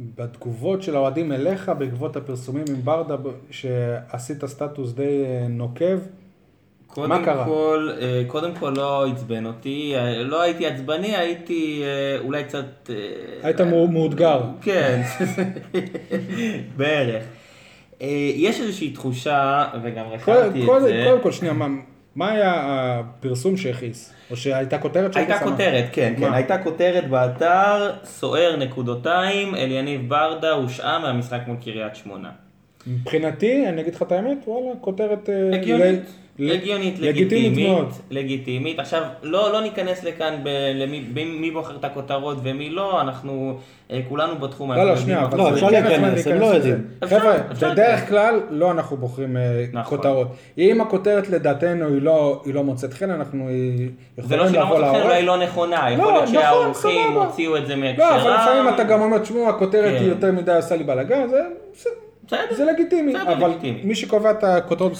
בתגובות של האוהדים אליך בעקבות הפרסומים עם ברדה, שעשית סטטוס די אה, נוקב? קודם מה קרה? כל, אה, קודם כל לא עצבן אותי, אה, לא הייתי עצבני, הייתי אולי קצת... היית מאו- מאותגר. כן, בערך. יש איזושהי תחושה, וגם רשמתי את זה. קודם כל, שנייה, מה, היה הפרסום שהכעיס? או שהייתה כותרת שהיית הייתה שמה? כותרת, כן, כן? הייתה כותרת באתר, סוער נקודותיים, אליניב ברדה הושעה מהמשחק מול קריית שמונה. מבחינתי, אני אגיד לך את האמת, וואלה, כותרת... אה, הגיונית, הגיונית, לגיטימית לגיטימית. עכשיו, לא, לא ניכנס לכאן ב- למי מי, מי בוחר את הכותרות ומי לא, אנחנו אה, כולנו בתחום. לא, אנחנו לא, יודעים שנייה, אבל לא, זה אפשר כן להיכנס, הם לא. יודעים. אפשר, חבר'ה, אפשר בדרך כן. כלל לא אנחנו בוחרים אה, נכון. כותרות. אם הכותרת לדעתנו היא לא- היא לא מוצאת חן, אנחנו אה, זה לא יכולים שלא לבוא מוצאת חן, לעורך. אולי לא נכונה, יכול להיות נכון, שהעורכים סבבה. הוציאו את זה לא, מהקשרם. אבל לפעמים אתה גם אומר, תשמעו, הכותרת כן. היא יותר מדי עושה לי בלאגן, זה בסדר. זה לגיטימי, אבל. מי שקובע את הכותרות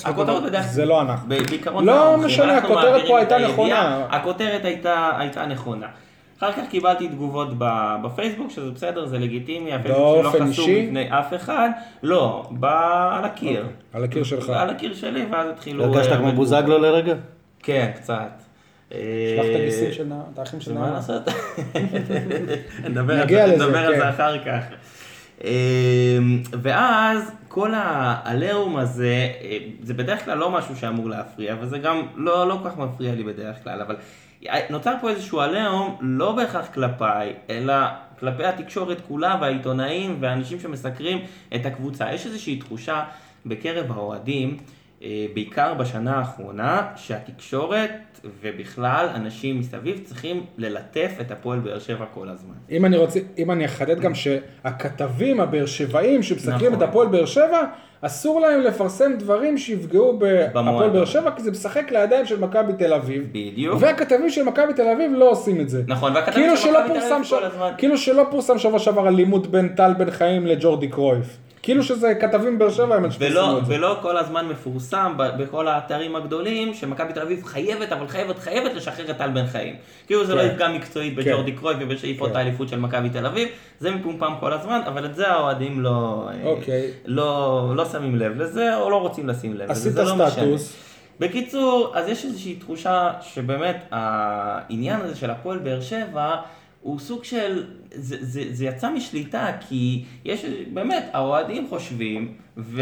זה לא אנחנו. בעיקרון לא. משנה, הכותרת פה הייתה נכונה. הכותרת הייתה, נכונה. אחר כך קיבלתי תגובות ב- בפייסבוק, שזה בסדר, זה לגיטימי, הפייסבוק שלא חסום? בפני אף אחד. לא, ב- על הקיר. על הקיר שלך. על הקיר שלי, ואז התחילו... הרגשת אה, כמו הרבה בוזגלו לרגע? כן, קצת. שלח את הגיסים של האחים של מה נעמה. לעשות? נדבר על נגיע נדבר על כן. זה אחר כך. אמ, ואז כל העליהום הזה, אה, זה בדרך כלל לא משהו שאמור להפריע, וזה גם לא, לא כל כך מפריע לי בדרך כלל, אבל נוצר פה איזשהו עליהום, לא בהכרח כלפיי, אלא כלפי התקשורת כולה והעיתונאים והאנשים שמסקרים את הקבוצה. יש איזושהי תחושה בקרב האוהדים, אה, בעיקר בשנה האחרונה, שהתקשורת ובכלל אנשים מסביב צריכים ללטף את הפועל באר שבע כל הזמן. אם אני רוצה, אם אני אחדד גם שהכתבים הבאר שבעים שמסקרים נכון. את הפועל באר שבע, אסור להם לפרסם דברים שיפגעו בהפועל. באר שבע, כי זה משחק לידיים של מכבי תל אביב. בדיוק. והכתבים של מכבי תל אביב לא עושים את זה. נכון, והכתבים כאילו של מכבי תל אביב. כל הזמן. כאילו שלא פורסם שבוע שעבר אלימות בין טל בן חיים לג'ורדי קרויף. כאילו שזה כתבים באר שבע הם ולא. ולא כל הזמן מפורסם בכל האתרים הגדולים שמכבי תל אביב חייבת, אבל חייבת, חייבת לשחרר את טל בן חיים. כאילו זה לא כן. יפגע מקצועית כן. בג'ורדי קרויף ובשאיפות כן. האליפות של מכבי תל אביב, זה מפומפם כל הזמן, אבל את זה האוהדים לא, אה, אוקיי. לא, לא שמים לב לזה, או לא רוצים לשים לב לזה, עשית זה לא משנה. בקיצור, אז יש איזושהי תחושה שבאמת העניין הזה של הפועל באר שבע הוא סוג של, זה, זה, זה יצא משליטה כי יש, באמת, האוהדים חושבים, וזה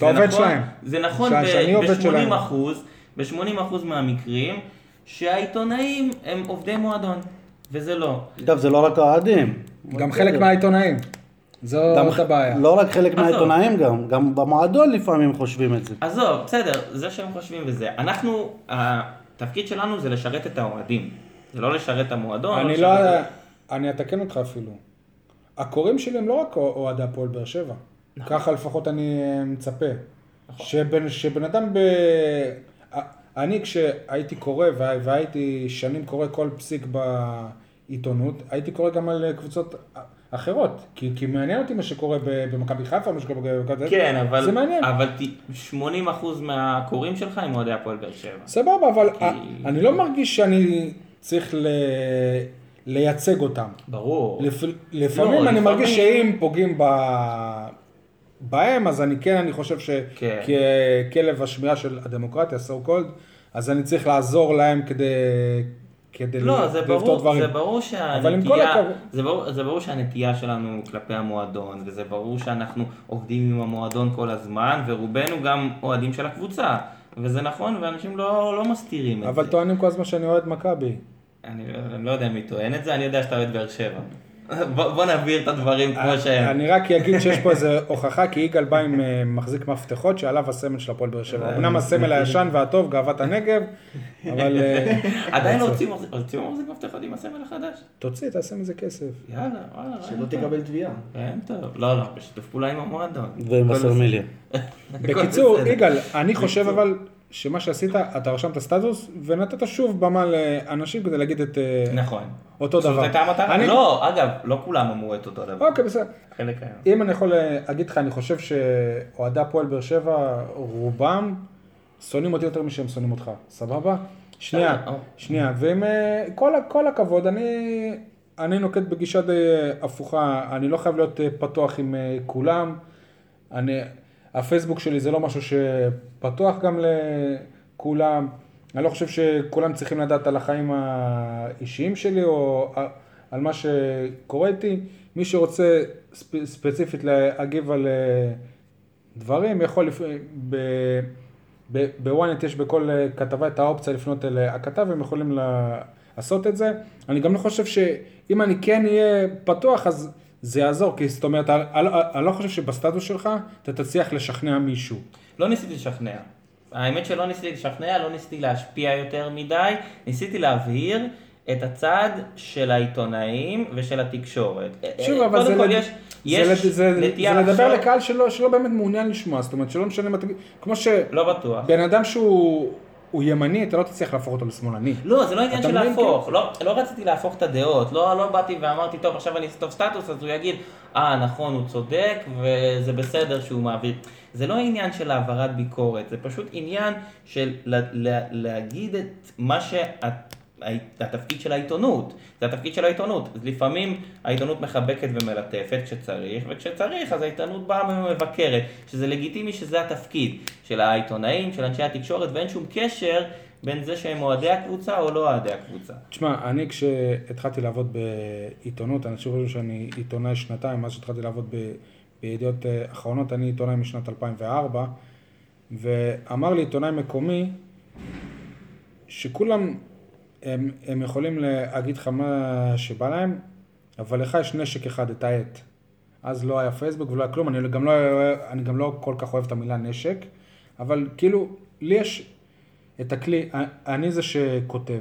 עובד נכון, שלהם. זה נכון ש- שאני עובד ב-80 שלהם. אחוז, ב-80 אחוז מהמקרים, שהעיתונאים הם עובדי מועדון, וזה לא. אגב, זה לא רק האוהדים. גם חלק מהעיתונאים. זו גם את הבעיה. לא רק חלק עזוב. מהעיתונאים גם, גם במועדון לפעמים חושבים את זה. עזוב, בסדר, זה שהם חושבים וזה. אנחנו, התפקיד שלנו זה לשרת את האוהדים. זה לא לשרת את המועדון. אני לא... את- אני אתקן אותך אפילו. הקוראים שלי הם לא רק אוהדי הפועל באר שבע. נכון. ככה לפחות אני אה, מצפה. שבן, שבן אדם ב... אני כשהייתי קורא, וה- והייתי שנים קורא כל פסיק בעיתונות, הייתי קורא גם על קבוצות אחרות. כי, כי מעניין אותי מה שקורה במכבי חיפה, מה שקורה במכבי... כן, אבל, זה מעניין. אבל ת- 80% מהקוראים שלך הם אוהדי הפועל באר שבע. סבבה, אבל כי- אני לא מרגיש שאני צריך ל... לייצג אותם. ברור. לפ... לפעמים לא, אני לפעמים- מרגיש שאם פוגעים ב... בהם, אז אני כן, אני חושב כן. שכלב השמיעה של הדמוקרטיה, so called, אז אני צריך לעזור להם כדי, כדי לא, זה ברור, דברים. זה ברור אבל שהנטייה, הכבוד- זה ברור, זה ברור שהנטייה שלנו כלפי המועדון, וזה ברור שאנחנו עובדים עם המועדון כל הזמן, ורובנו גם אוהדים של הקבוצה, וזה נכון, ואנשים לא, לא מסתירים את אבל זה. טוענים כל הזמן שאני אוהד מכבי. אני, אני לא יודע מי טוען את זה, אני יודע שאתה אוהד באר שבע. בוא, בוא נבהיר את הדברים כמו שהם. אני רק אגיד שיש פה איזה הוכחה, כי יגאל בא עם אה, מחזיק מפתחות שעליו הסמל של הפועל באר שבע. אמנם הסמל הישן והטוב, גאוות הנגב, אבל אה, עדיין לא הוציאו מחזיק- מפתחות עם הסמל החדש? תוציא, תעשה מזה כסף. יאללה, וואלה. שלא. תקבל תביעה. רעיון טוב. לא, לא, בשיתוף פעולה עם המועדון. ועם הסרמיליה. בקיצור. יגאל, אני חושב אבל שמה שעשית, אתה רשמת סטטוס ונתת שוב במה לאנשים כדי להגיד את אה, נכון. אותו זאת דבר. הייתה המטרה? אני- לא, אגב, לא כולם אמרו את אותו דבר. אוקיי, בסדר. חלק היה. אם אני יכול אה, להגיד לך, אני חושב שאוהדי הפועל באר שבע, רובם שונאים אותי יותר משהם שונאים אותך, סבבה? שנייה, או. שנייה, ועם אה, כל, כל הכבוד, אני, אני נוקט בגישה די אה, הפוכה, אני לא חייב להיות אה, פתוח עם אה, כולם, אני, הפייסבוק שלי זה לא משהו שפתוח גם לכולם, אני לא חושב שכולם צריכים לדעת על החיים האישיים שלי או על מה שקורה איתי, מי שרוצה ספ, ספציפית להגיב על אה, דברים, יכול, לפ... ב... ב- בוויינט יש בכל אה, כתבה את האופציה לפנות אל אה, הכתב, הם יכולים לעשות את זה. אני גם לא חושב שאם אני כן אהיה פתוח, אז זה יעזור, כי זאת אומרת, אני, אני, לא חושב שבסטטוס שלך אתה תצליח לשכנע מישהו. לא ניסיתי לשכנע. האמת שלא ניסיתי לשכנע, לא ניסיתי להשפיע יותר מדי, ניסיתי להבהיר את הצד של העיתונאים ושל התקשורת. שוב, אבל קודם זה, לד... יש, זה, יש. זה, נטייה זה לדבר לקהל שלא, שלא באמת מעוניין לשמוע, זאת אומרת, שלא משנה מה תגיד, כמו שבן לא בטוח. אדם שהוא הוא ימני, אתה לא תצליח להפוך אותו לשמאלני. לא, זה לא עניין של מבין, להפוך, לא, לא רציתי להפוך את הדעות, לא, לא באתי ואמרתי, טוב, עכשיו אני אכתוב סטטוס, אז הוא יגיד, אה, נכון, הוא צודק, וזה בסדר שהוא מעביר. זה לא עניין של העברת ביקורת, זה פשוט עניין של לה, לה, להגיד את מה שאת... התפקיד של העיתונות, זה התפקיד של העיתונות. אז לפעמים העיתונות מחבקת ומלטפת כשצריך, וכשצריך אז העיתונות באה ומבקרת, שזה לגיטימי שזה התפקיד של העיתונאים, של אנשי התקשורת, ואין שום קשר בין זה שהם אוהדי הקבוצה או לא אוהדי הקבוצה. תשמע, אני כשהתחלתי לעבוד בעיתונות, אנשים חושבים שאני עיתונאי שנתיים, מאז שהתחלתי לעבוד ב- בידיעות אה, אחרונות, אני עיתונאי משנת 2004, ואמר לי עיתונאי מקומי, שכולם, הם, הם יכולים להגיד לך מה שבא להם, אבל לך יש נשק אחד, את העט. אז לא היה פייסבוק ולא היה כלום, אני גם לא, אני גם לא כל כך אוהב את המילה נשק, אבל כאילו, לי יש את הכלי, אני זה שכותב.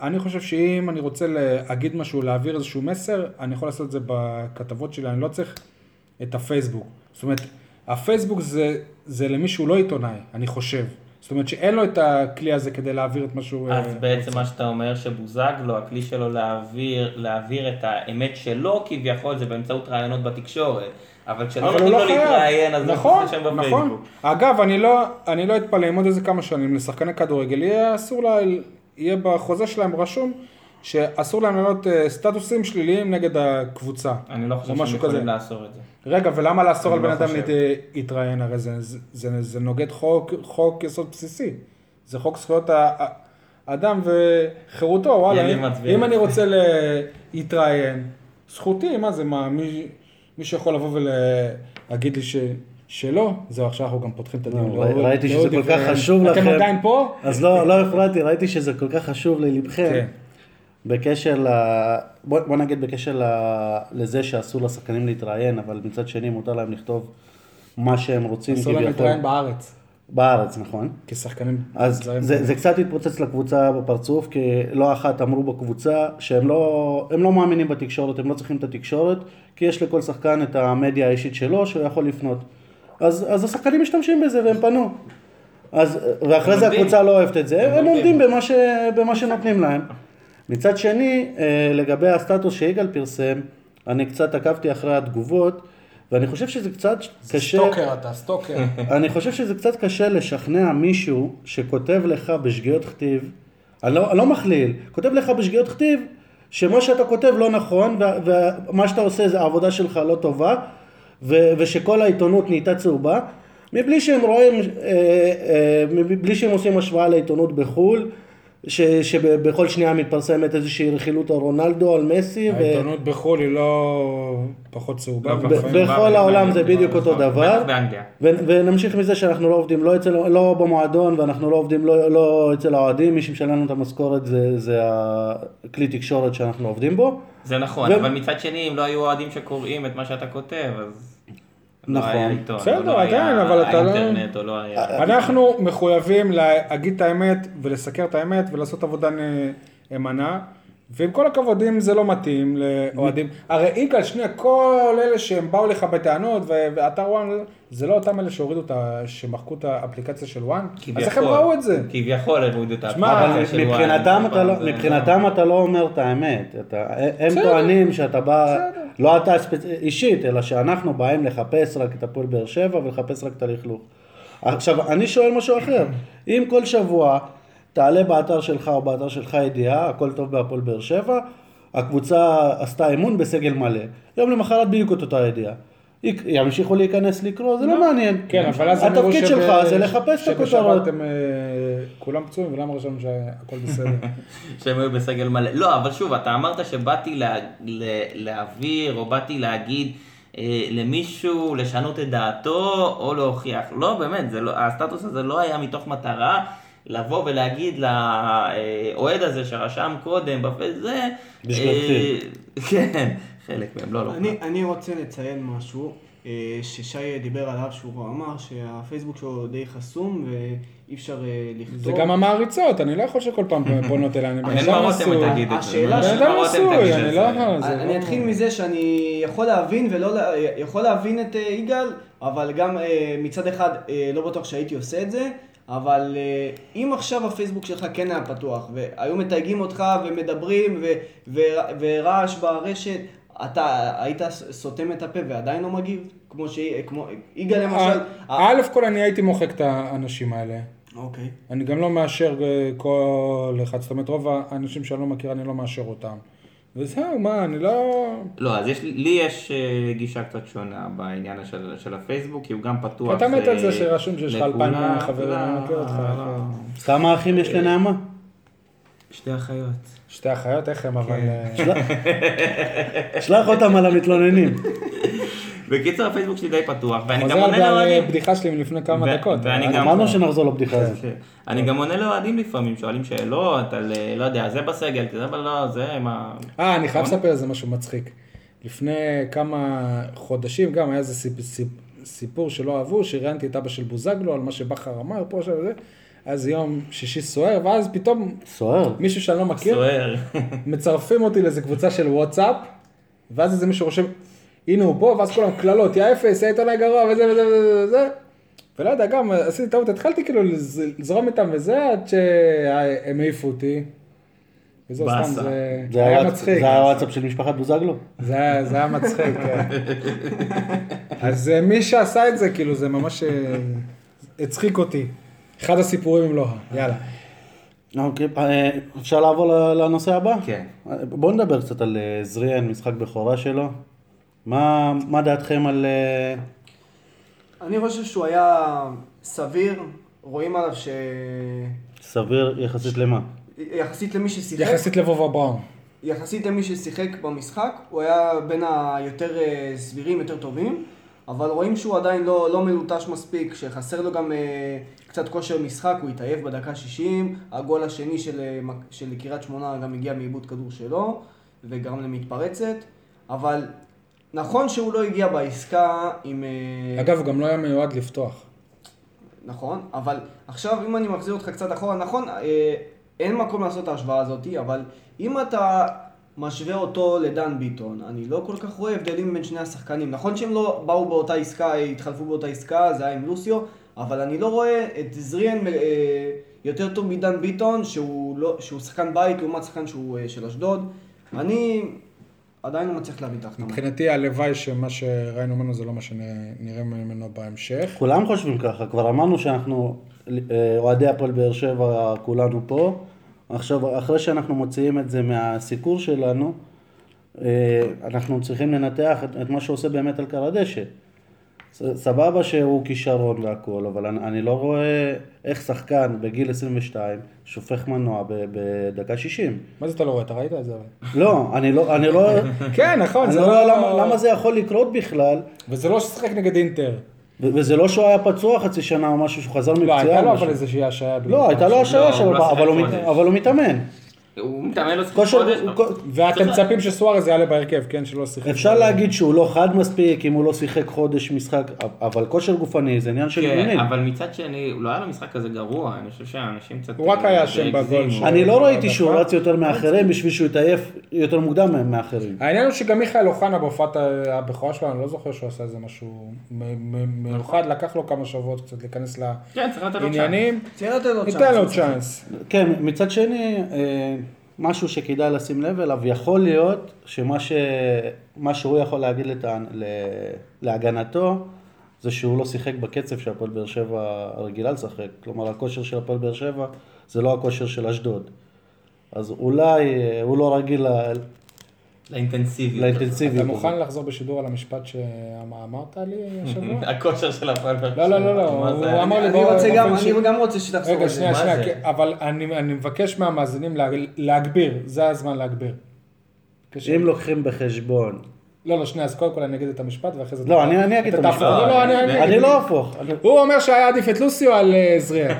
אני חושב שאם אני רוצה להגיד משהו, להעביר איזשהו מסר, אני יכול לעשות את זה בכתבות שלי, אני לא צריך את הפייסבוק. זאת אומרת, הפייסבוק זה, זה למי שהוא לא עיתונאי, אני חושב. זאת אומרת שאין לו את הכלי הזה כדי להעביר את מה שהוא אז אה, בעצם רוצה. מה שאתה אומר שבוזגלו, הכלי שלו להעביר, להעביר את האמת שלו כביכול זה באמצעות ראיונות בתקשורת. אבל כשלא הוא נותנים לא לו. להתראיין אז הוא נכון, נכנס לשם נכון. בפייסבוק. אגב, אני לא, אני לא אתפלא אם עוד איזה כמה שנים לשחקני כדורגל יהיה אסור לה, יהיה בחוזה שלהם רשום שאסור להם לעלות אה, סטטוסים שליליים נגד הקבוצה. אני לא חושב שהם יכולים. לאסור את זה. רגע, ולמה לאסור על אני בן לא אדם להתראיין? הרי זה, זה, זה, זה נוגד חוק, חוק יסוד בסיסי. זה חוק זכויות האדם וחירותו, וואלה. אם, אני רוצה להתראיין, זכותי, מה זה, מה, מי, מי שיכול לבוא ולהגיד לי ש... שלא, זהו, עכשיו אנחנו גם פותחים את הדיון. לא, לאודי- ראיתי שזה כל כך חשוב אתם לכם. עדיין פה? אז לא, לא הפרעתי, ראיתי שזה כל כך חשוב ללבכם. בקשר ל... בוא, בוא נגיד בקשר ל... לזה שאסור לשחקנים להתראיין, אבל מצד שני מותר להם לכתוב מה שהם רוצים אסור להם להתראיין בארץ, בארץ, נכון? כשחקנים אז. זה, זה קצת התפוצץ לקבוצה בפרצוף, כי לא אחת אמרו בקבוצה שהם לא, הם לא מאמינים בתקשורת, הם לא צריכים את התקשורת, כי יש לכל שחקן את המדיה האישית שלו שהוא יכול לפנות. אז, אז השחקנים משתמשים בזה והם פנו. אז, ואחרי זה עומדים. הקבוצה לא אוהבת את זה, הם עומדים. עומדים במה, ש, במה שנותנים להם. מצד שני, אה, לגבי הסטטוס שיגאל פרסם, אני קצת עקבתי אחרי התגובות, ואני חושב שזה קצת קשה... סטוקר אתה, סטוקר. אני חושב שזה קצת קשה לשכנע מישהו שכותב לך בשגיאות כתיב, אני לא, אני לא מכליל, כותב לך בשגיאות כתיב שמה שאתה כותב לא נכון ו- ומה שאתה עושה זה העבודה שלך לא טובה ו- ושכל העיתונות נהייתה צהובה מבלי שהם רואים, אה, אה, מבלי שהם עושים השוואה לעיתונות בחו"ל ש- שבכל שנייה מתפרסמת איזושהי רכילות על רונלדו, על מסי ו- העיתונות בחו"ל היא לא פחות צהובה. לא, ב- ולפעמים- בכל העולם זה באנגליה, בדיוק אותו. דבר. ו- ונמשיך מזה שאנחנו לא עובדים לא, אצל, לא במועדון ואנחנו לא עובדים לא, לא אצל האוהדים, מי שמשלם לנו את המשכורת זה, זה הכלי תקשורת שאנחנו עובדים בו. זה נכון, ו- אבל מצד שני, אם לא היו אוהדים שקוראים את מה שאתה כותב, אז... לא נכון. היה עיתון, בסדר, לא היה עדיין, אבל אתה לא- האינטרנט, או לא היה... אנחנו מחויבים להגיד את האמת ולסקר את האמת ולעשות עבודה נאמנה. ועם כל הכבוד, אם זה לא מתאים לאוהדים, הרי יגאל, שנייה, כל אלה שהם באו לך בטענות, ואתר וואן, זה לא אותם אלה שהורידו את ה... שמחקו את האפליקציה של וואן? אז איך הם ראו את זה? כביכול הורידו את האפליקציה של וואן, מבחינתם, אתה לא, מבחינתם אתה לא אומר את האמת. אתה, הם. טוענים שאתה בא, בסדר. לא אתה. אישית, אלא שאנחנו באים לחפש רק את הפועל באר שבע ולחפש רק את הלכלוך. עכשיו, אני שואל משהו אחר. אם כל שבוע תעלה באתר שלך או באתר שלך ידיעה, הכל טוב בהפועל באר שבע, הקבוצה עשתה אימון בסגל מלא. יום למחרת בדיוק את אותה ידיעה. ימשיכו להיכנס לקרוא, זה לא מעניין. כן, אבל אז התפקיד שלך זה לחפש את הכותרות. שבשבת הם אה, כולם פצועים, ולמה רשמנו שהכל בסדר? שהם היו בסגל מלא. לא, אבל שוב, אתה אמרת שבאתי להעביר, או באתי להגיד אה, למישהו לשנות את דעתו, או להוכיח. לא, באמת, זה לא, הסטטוס הזה לא היה מתוך מטרה לבוא ולהגיד לאוהד הזה שרשם קודם, בפייס זה... בשבילתי. אה, כן, חלק מהם, לא, לא. אני, אני רוצה לציין משהו אה, ששי דיבר עליו, שהוא אמר שהפייסבוק שלו די חסום ואי אפשר אה, לכתוב. זה גם המעריצות, אני לא יכול שכל פעם פונות אליי, אני בן אדם זה. השאלה אין של- בן אדם את אני זה. לא... זה אני לא- אתחיל מזה שאני יכול להבין ולא, יכול להבין את אה, יגאל, אבל גם מצד אחד לא בטוח שהייתי עושה את זה, אבל אם עכשיו הפייסבוק שלך כן היה פתוח, והיו מתייגים אותך ומדברים ו- ו- ורעש ברשת, אתה היית סותם את הפה ועדיין לא מגיב? כמו ש... כמו יגאל למשל... אה, א' כל אני הייתי מוחק את האנשים האלה. אוקיי. אני גם לא מאשר אה, כל אחד, זאת אומרת רוב האנשים שאני לא מכיר אני לא מאשר אותם. וזהו, מה, אני לא... לא, אז יש, לי- יש אה, גישה קצת שונה בעניין של, של הפייסבוק, כי הוא גם פתוח. אתה מת אה, על זה שרשום שיש לך. אלפיים חברים, לא, אני מכיר אותך. לא. כמה אחים יש לנעמה? שתי אחיות. שתי אחיות, איך הם, אבל... כן. אה, שלח אותם על המתלוננים. בקיצור, הפייסבוק שלי די פתוח, ואני גם חוזר עונה על לאוהדים. בדיחה שלי מלפני כמה דקות. גם- אמרנו שנחזור לבדיחה הזאת. כן. אני גם עונה לאוהדים לפעמים, שואלים שאלות על, אה, לא יודע, זה בסגל, זה לא, זה מה... אה, אני חייב לספר איזה משהו מצחיק. לפני כמה חודשים גם היה איזה סיפ, סיפ, סיפור שלא אהבו, שראיינתי את אבא של בוזגלו על מה שבכר אמר פה, עכשיו וזה, אז יום שישי סוער, ואז פתאום סוער. מישהו שאני לא מכיר, סוער. מצרפים אותי לאיזה קבוצה של וואטסאפפ, ואז איזה מישהו רושם, הנה הוא פה, ואז כולם קללות, יא אפס, יא עיתונאי גרוע, וזה וזה וזה וזה. ולא יודע, גם עשיתי טעות, התחלתי כאילו לז- לזרום איתם וזה, עד שהם העיפו אותי. וזהו, סתם. זה זה היה מצחיק. זה הוואטסאפ של משפחת בוזגלו? זה היה, זה היה מצחיק, כן. אז אה, מי שעשה את זה, כאילו, זה ממש אה, הצחיק אותי. אחד הסיפורים אם לא ה... יאללה. אוקיי, אה, אפשר לעבור ל- לנושא הבא? כן. בואו נדבר קצת על אה, זריאן, משחק בכורה שלו. מה, מה דעתכם על... אה, אני חושב שהוא היה סביר, רואים עליו ש... סביר יחסית למה? יחסית למי ששיחק, יחסית לבובה בראון. יחסית למי ששיחק במשחק, הוא היה בין היותר סבירים, יותר טובים, אבל רואים שהוא עדיין לא, לא מלוטש מספיק, שחסר לו גם אה, קצת כושר משחק, הוא התעייף בדקה 60, הגול השני של, אה, של קריית שמונה גם הגיע מעיבוד כדור שלו, וגרם למתפרצת, אבל נכון שהוא לא הגיע בעסקה עם... אה, אגב, הוא גם לא היה מיועד לפתוח. נכון, אבל עכשיו אם אני מחזיר אותך קצת אחורה, נכון, אה, אין מקום לעשות את ההשוואה הזאת, אבל אם אתה משווה אותו לדן ביטון, אני לא כל כך רואה הבדלים בין שני השחקנים. נכון שהם לא באו באותה עסקה, התחלפו באותה עסקה, זה היה עם לוסיו, אבל אני לא רואה את זריאן אה, יותר טוב מדן ביטון, שהוא, לא, שהוא שחקן בית לעומת שחקן שהוא אה, של אשדוד. אני עדיין לא מצליח להבין את ההחתמה. מבחינתי הלוואי שמה שראינו ממנו זה לא מה שנראה ממנו בהמשך. כולם חושבים ככה, כבר אמרנו שאנחנו אה, אוהדי הפועל באר שבע כולנו פה. עכשיו, אחרי שאנחנו מוציאים את זה מהסיקור שלנו, אה, אנחנו צריכים לנתח את, את מה שהוא עושה באמת על קר הדשא. סבבה שהוא כישרון והכל, אבל אני, אני לא רואה איך שחקן בגיל 22 שופך מנוע בדקה 60. מה זה אתה לא רואה? אתה ראית את זה? לא, אני לא, אני לא, כן, נכון, אני לא לא... רואה למה, למה זה יכול לקרות בכלל, וזה לא ששיחק נגד אינטר. וזה לא שהוא היה פצוע חצי שנה או משהו, שהוא חזר מפציעה. לא, הייתה לו. אבל איזושהי השעיה. לא, הייתה לו השעיה לא, לא. אבל הוא מתאמן. הוא מתאמן לו שיחק כושר, חודש. הוא- לא? ואתם מצפים שסוארז יעלה בהרכב, כן? שלא שיחק. אפשר להגיד שהוא לא חד מספיק אם הוא לא שיחק חודש משחק, אבל כושר גופני זה עניין של כן. אבל מצד שני, הוא לא היה לו משחק כזה גרוע, אני חושב שהאנשים קצת... הוא רק היה אה, אשם הגזימו. בגול שלו. אני לא לא, ראיתי שהוא. רץ יותר מאחרים בשביל שהוא יתעייף יותר מוקדם מאחרים. העניין הוא שגם מיכאל אוחנה בהופעת הבכורה שלו, אני לא זוכר שהוא עשה איזה משהו מ- מ- מיוחד, לקח לו כמה שבועות קצת להיכנס כן, צריך לתת לו צ'אנס. לעניינים. צריך לתת לו ניתן לו צ'אנס. צ'אנס. כן, מצד שני, אה, משהו שכדאי לשים לב אליו, יכול להיות שמה ש... שהוא יכול להגיד לטען. להגנתו, זה שהוא לא שיחק בקצב שהפועל באר שבע רגילה לשחק. כלומר, הכושר של הפועל באר שבע זה לא הכושר של אשדוד. אז אולי אה, הוא לא רגיל לאינטנסיביות. לאינטנסיביות. אתה מוכן לחזור בשידור על המשפט שאמרת לי השבוע? הכושר של הפועל באר לא, לא, לא, לא? הוא אמר לי... אני רוצה גם, אני גם רוצה שתחזור רגע. שנייה, שנייה, אבל אני אני מבקש מהמאזינים לה- להגביר, זה הזמן להגביר. אם לוקחים בחשבון, לא, לא, שנייה, אז קודם כל אני אגיד את המשפט ואחרי זה... לא, אני אני אגיד את המשפט. לא, לא, אני. לא אהפוך. אני- הוא אומר שהיה עדיף את לוסיו על אה, זריאן.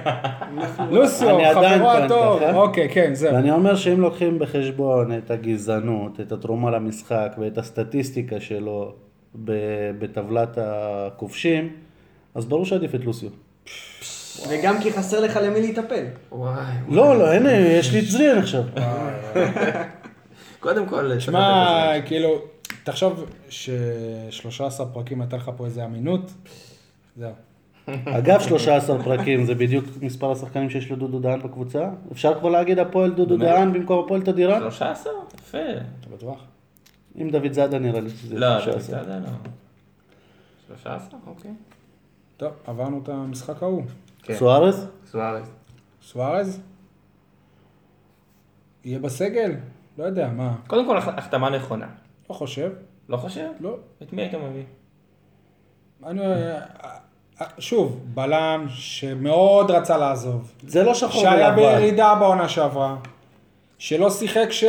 לוסיו, חברו הטוב. אוקיי, כן, זהו. ואני אומר שאם לוקחים בחשבון את הגזענות, את התרומה למשחק ואת הסטטיסטיקה שלו בטבלת הכובשים, אז ברור שעדיף את לוסיו. וגם כי חסר לך למי להיטפל. וואי. לא, לא, הנה, יש לי את זריאן עכשיו. קודם כל, שמע, כאילו, תחשוב ש-13 פרקים הייתה לך פה איזה אמינות. זהו. אגב, 13 פרקים זה בדיוק מספר השחקנים שיש לדודו דהן בקבוצה. אפשר כבר להגיד הפועל דודו דהן במקום הפועל תדירה? 13? יפה. אתה בטוח? עם דוד זאדה נראה לי שזה לא, 13. בסדר, לא. 13? אוקיי. טוב, עברנו את המשחק ההוא. כן. סוארז? סוארז. סוארז? יהיה בסגל? לא יודע, מה? קודם כל, הח- החתמה נכונה. לא חושב. לא חושב? לא. את מי היית מביא? אני... שוב, בלם שמאוד רצה לעזוב. זה לא שחור שהיה ולבן. בירידה בעונה שעברה. שלא שיחק ש...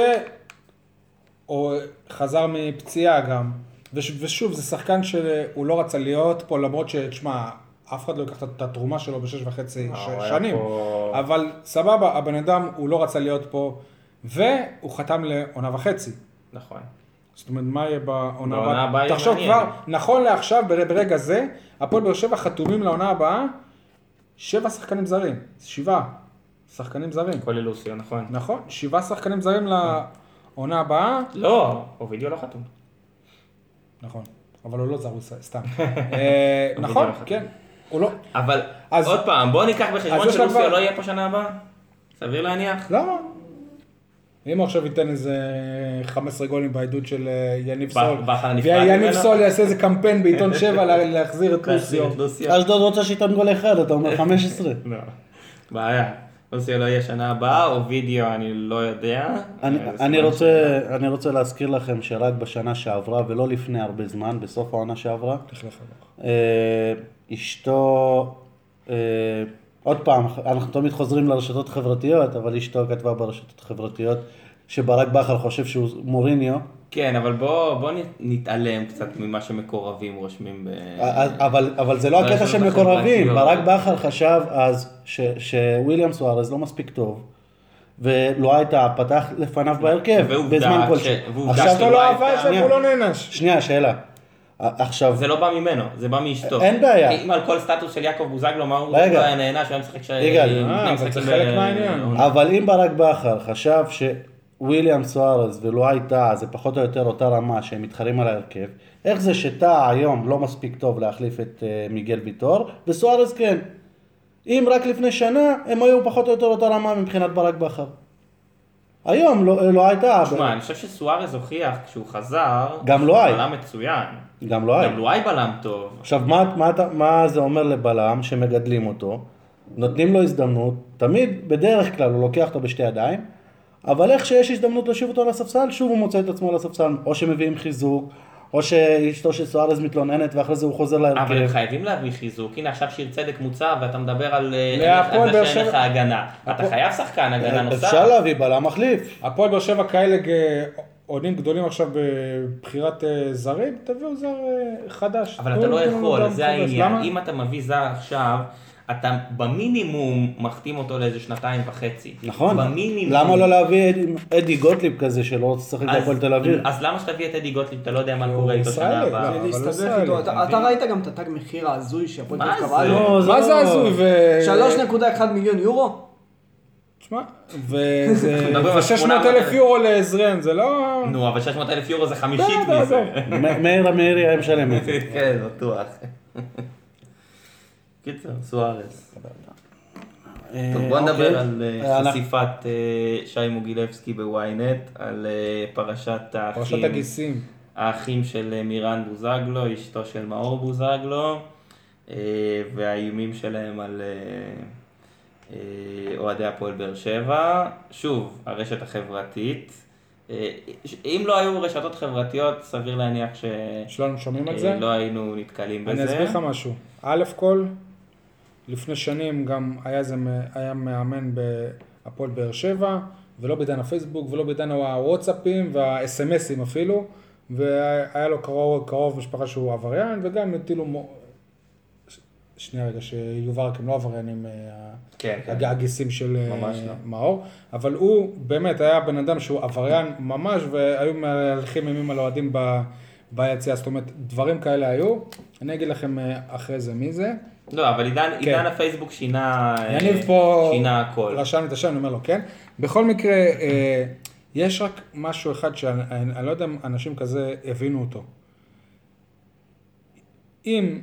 או חזר מפציעה גם. וש... ושוב, זה שחקן שהוא לא רצה להיות פה, למרות ש... תשמע, אף אחד לא ייקח את התרומה שלו בשש וחצי אה, ש... שנים. פה- אבל סבבה, הבן אדם, הוא לא רצה להיות פה, והוא חתם לעונה וחצי. נכון. זאת אומרת, מה יהיה בעונה הבאה תחשוב. כבר, נכון לעכשיו, בר- ברגע זה, הפועל באר שבע חתומים לעונה הבאה, שבע שחקנים זרים, שבעה שחקנים זרים. כולל לוסיו, נכון. נכון, שבעה שחקנים זרים לעונה הבאה, לא, אובידיו לא חתום. נכון, אבל הוא לא זר, הוא סתם. אה, נכון, לא. כן, הוא לא, אבל אז- עוד פעם, בוא ניקח בחשבון שלוסיו לא יהיה פה שנה הבאה. סביר להניח. למה? אם הוא עכשיו ייתן איזה 15 גולים בעדות של אה, יניב סול, ויניב? סול יעשה איזה קמפיין בעיתון 7 לה- להחזיר את לוסיו. אשדוד רוצה שייתן גול אחד, אתה אומר 15. לא. בעיה. לוסיו לא יהיה שנה הבאה, אובידיו אני לא יודע. אני, אה, אני, רוצה, אני רוצה להזכיר לכם שרק בשנה שעברה, ולא לפני הרבה זמן, בסוף העונה שעברה. אה, אשתו, עוד פעם, אנחנו תמיד חוזרים לרשתות חברתיות, אבל אשתו כתבה ברשתות חברתיות שברק בכר חושב שהוא מוריניו, כן, אבל בוא בוא נתעלם קצת ממה שמקורבים רושמים ב... אבל, אבל זה לא הקטע של מקורבים. ברק בכר חשב אז ש, שוויליאם סוארז לא מספיק טוב, ולא הייתה פתח לפניו בהרכב, בזמן כלשהו. ועובדה עכשיו, אשתו לא אהבה את זה. והוא לא נענש. שנייה, שאלה. עכשיו, זה לא בא ממנו, זה בא מאשתו. אין בעיה. אם על כל סטטוס של יעקב בוזגלו, מה הוא. לא היה נהנה שהוא היה משחק ש... יגאל. אה, אבל משחקים זה חלק ב- מהעניין. אבל אם ברק בכר חשב שוויליאם סוארז ולא הייתה, זה פחות או יותר אותה רמה שהם מתחרים על ההרכב, איך זה שטאה היום לא מספיק טוב להחליף את אה, מיגל ויטור, וסוארז כן. אם רק לפני שנה הם היו פחות או יותר אותה רמה מבחינת ברק בכר. היום לא, לא הייתה, תשמע, אני חושב שסוארז הוכיח כשהוא חזר, גם לואי. בלם מצוין. גם לא היה. גם לואי בלם טוב. עכשיו, מה, מה, מה זה אומר לבלם שמגדלים אותו? נותנים לו הזדמנות, תמיד, בדרך כלל הוא לוקח אותו בשתי ידיים, אבל איך שיש הזדמנות להושיב אותו על הספסל, שוב הוא מוצא את עצמו על הספסל, או שמביאים חיזוק, או שאשתו של סוארז מתלוננת ואחרי זה הוא חוזר אבל הם להרכב. חייבים להביא חיזוק. הנה עכשיו שיר צדק מוצע ואתה מדבר על אה, זה שאין לך הגנה. אתה חייב שחקן הגנה נוסף. אפשר להביא בלם מחליף. הפועל באר שבע כאלה עונים גדולים עכשיו בבחירת אה, זרים, תביאו זר אה, חדש. אבל אתה לא יכול, זה. העניין. אם אתה מביא זר עכשיו, אתה במינימום מחתים אותו לאיזה שנתיים וחצי. נכון. במינימום. למה לא להביא את אדי גוטליב כזה שלא רוצה לשחק אז- בהפועל תל אביב? אז למה שתביא את אדי גוטליב? אתה לא יודע מה קורה איתו שנה הבאה. איתו. אתה? ראית גם את התג מחיר ההזוי שהפועל מה תל זה? אביב קבע לא, לו? מה זה לא- הזוי ו... 3.1 מיליון יורו? תשמע, וזה מדברים על 600 אלף יורו לעזריאן, זה לא... נו, אבל 600 אלף יורו זה חמישית לא, מזה. מאיר המאירי היה משלם את זה. כן, בטוח. קיצר, סוארס. טוב, בוא אה, נדבר אוקיי. על אה, אה, חשיפת אה, שי מוגילבסקי בוויינט, על אה, פרשת פרשת האחים, הגיסים. האחים של אה, מירן בוזגלו, אשתו של מאור בוזגלו, אה, והאיומים שלהם על אה, אה, אוהדי הפועל באר שבע. שוב, הרשת החברתית. אה, אם לא היו רשתות חברתיות, סביר להניח ש... שלנו שומעים על אה, זה? לא היינו נתקלים בזה. אני אסביר לך משהו. א' כל, לפני שנים גם היה, זה, היה מאמן בהפועל באר שבע, ולא בעידן הפייסבוק, ולא בעידן הוואטסאפים והאס.אם.אסים אפילו, והיה לו קרוב, קרוב משפחה שהוא עבריין, וגם הטילו... ש- שנייה רגע, שיובהר הם לא עבריינים, אה, כן, כן. הג- הגיסים של אה, לא. מאור, אבל הוא באמת היה בן אדם שהוא עבריין ממש, והיו מהלכים אימים על אוהדים ביציאה, זאת אומרת, דברים כאלה היו. אני אגיד לכם אה, אחרי זה מי זה. לא, אבל עידן, כן. עידן הפייסבוק שינה, אה, יניב פה שינה הכל. רשם את השם, אני אומר לו, כן. בכל מקרה, אה, יש רק משהו אחד שאני אני, אני לא יודע אם אנשים כזה הבינו אותו. אם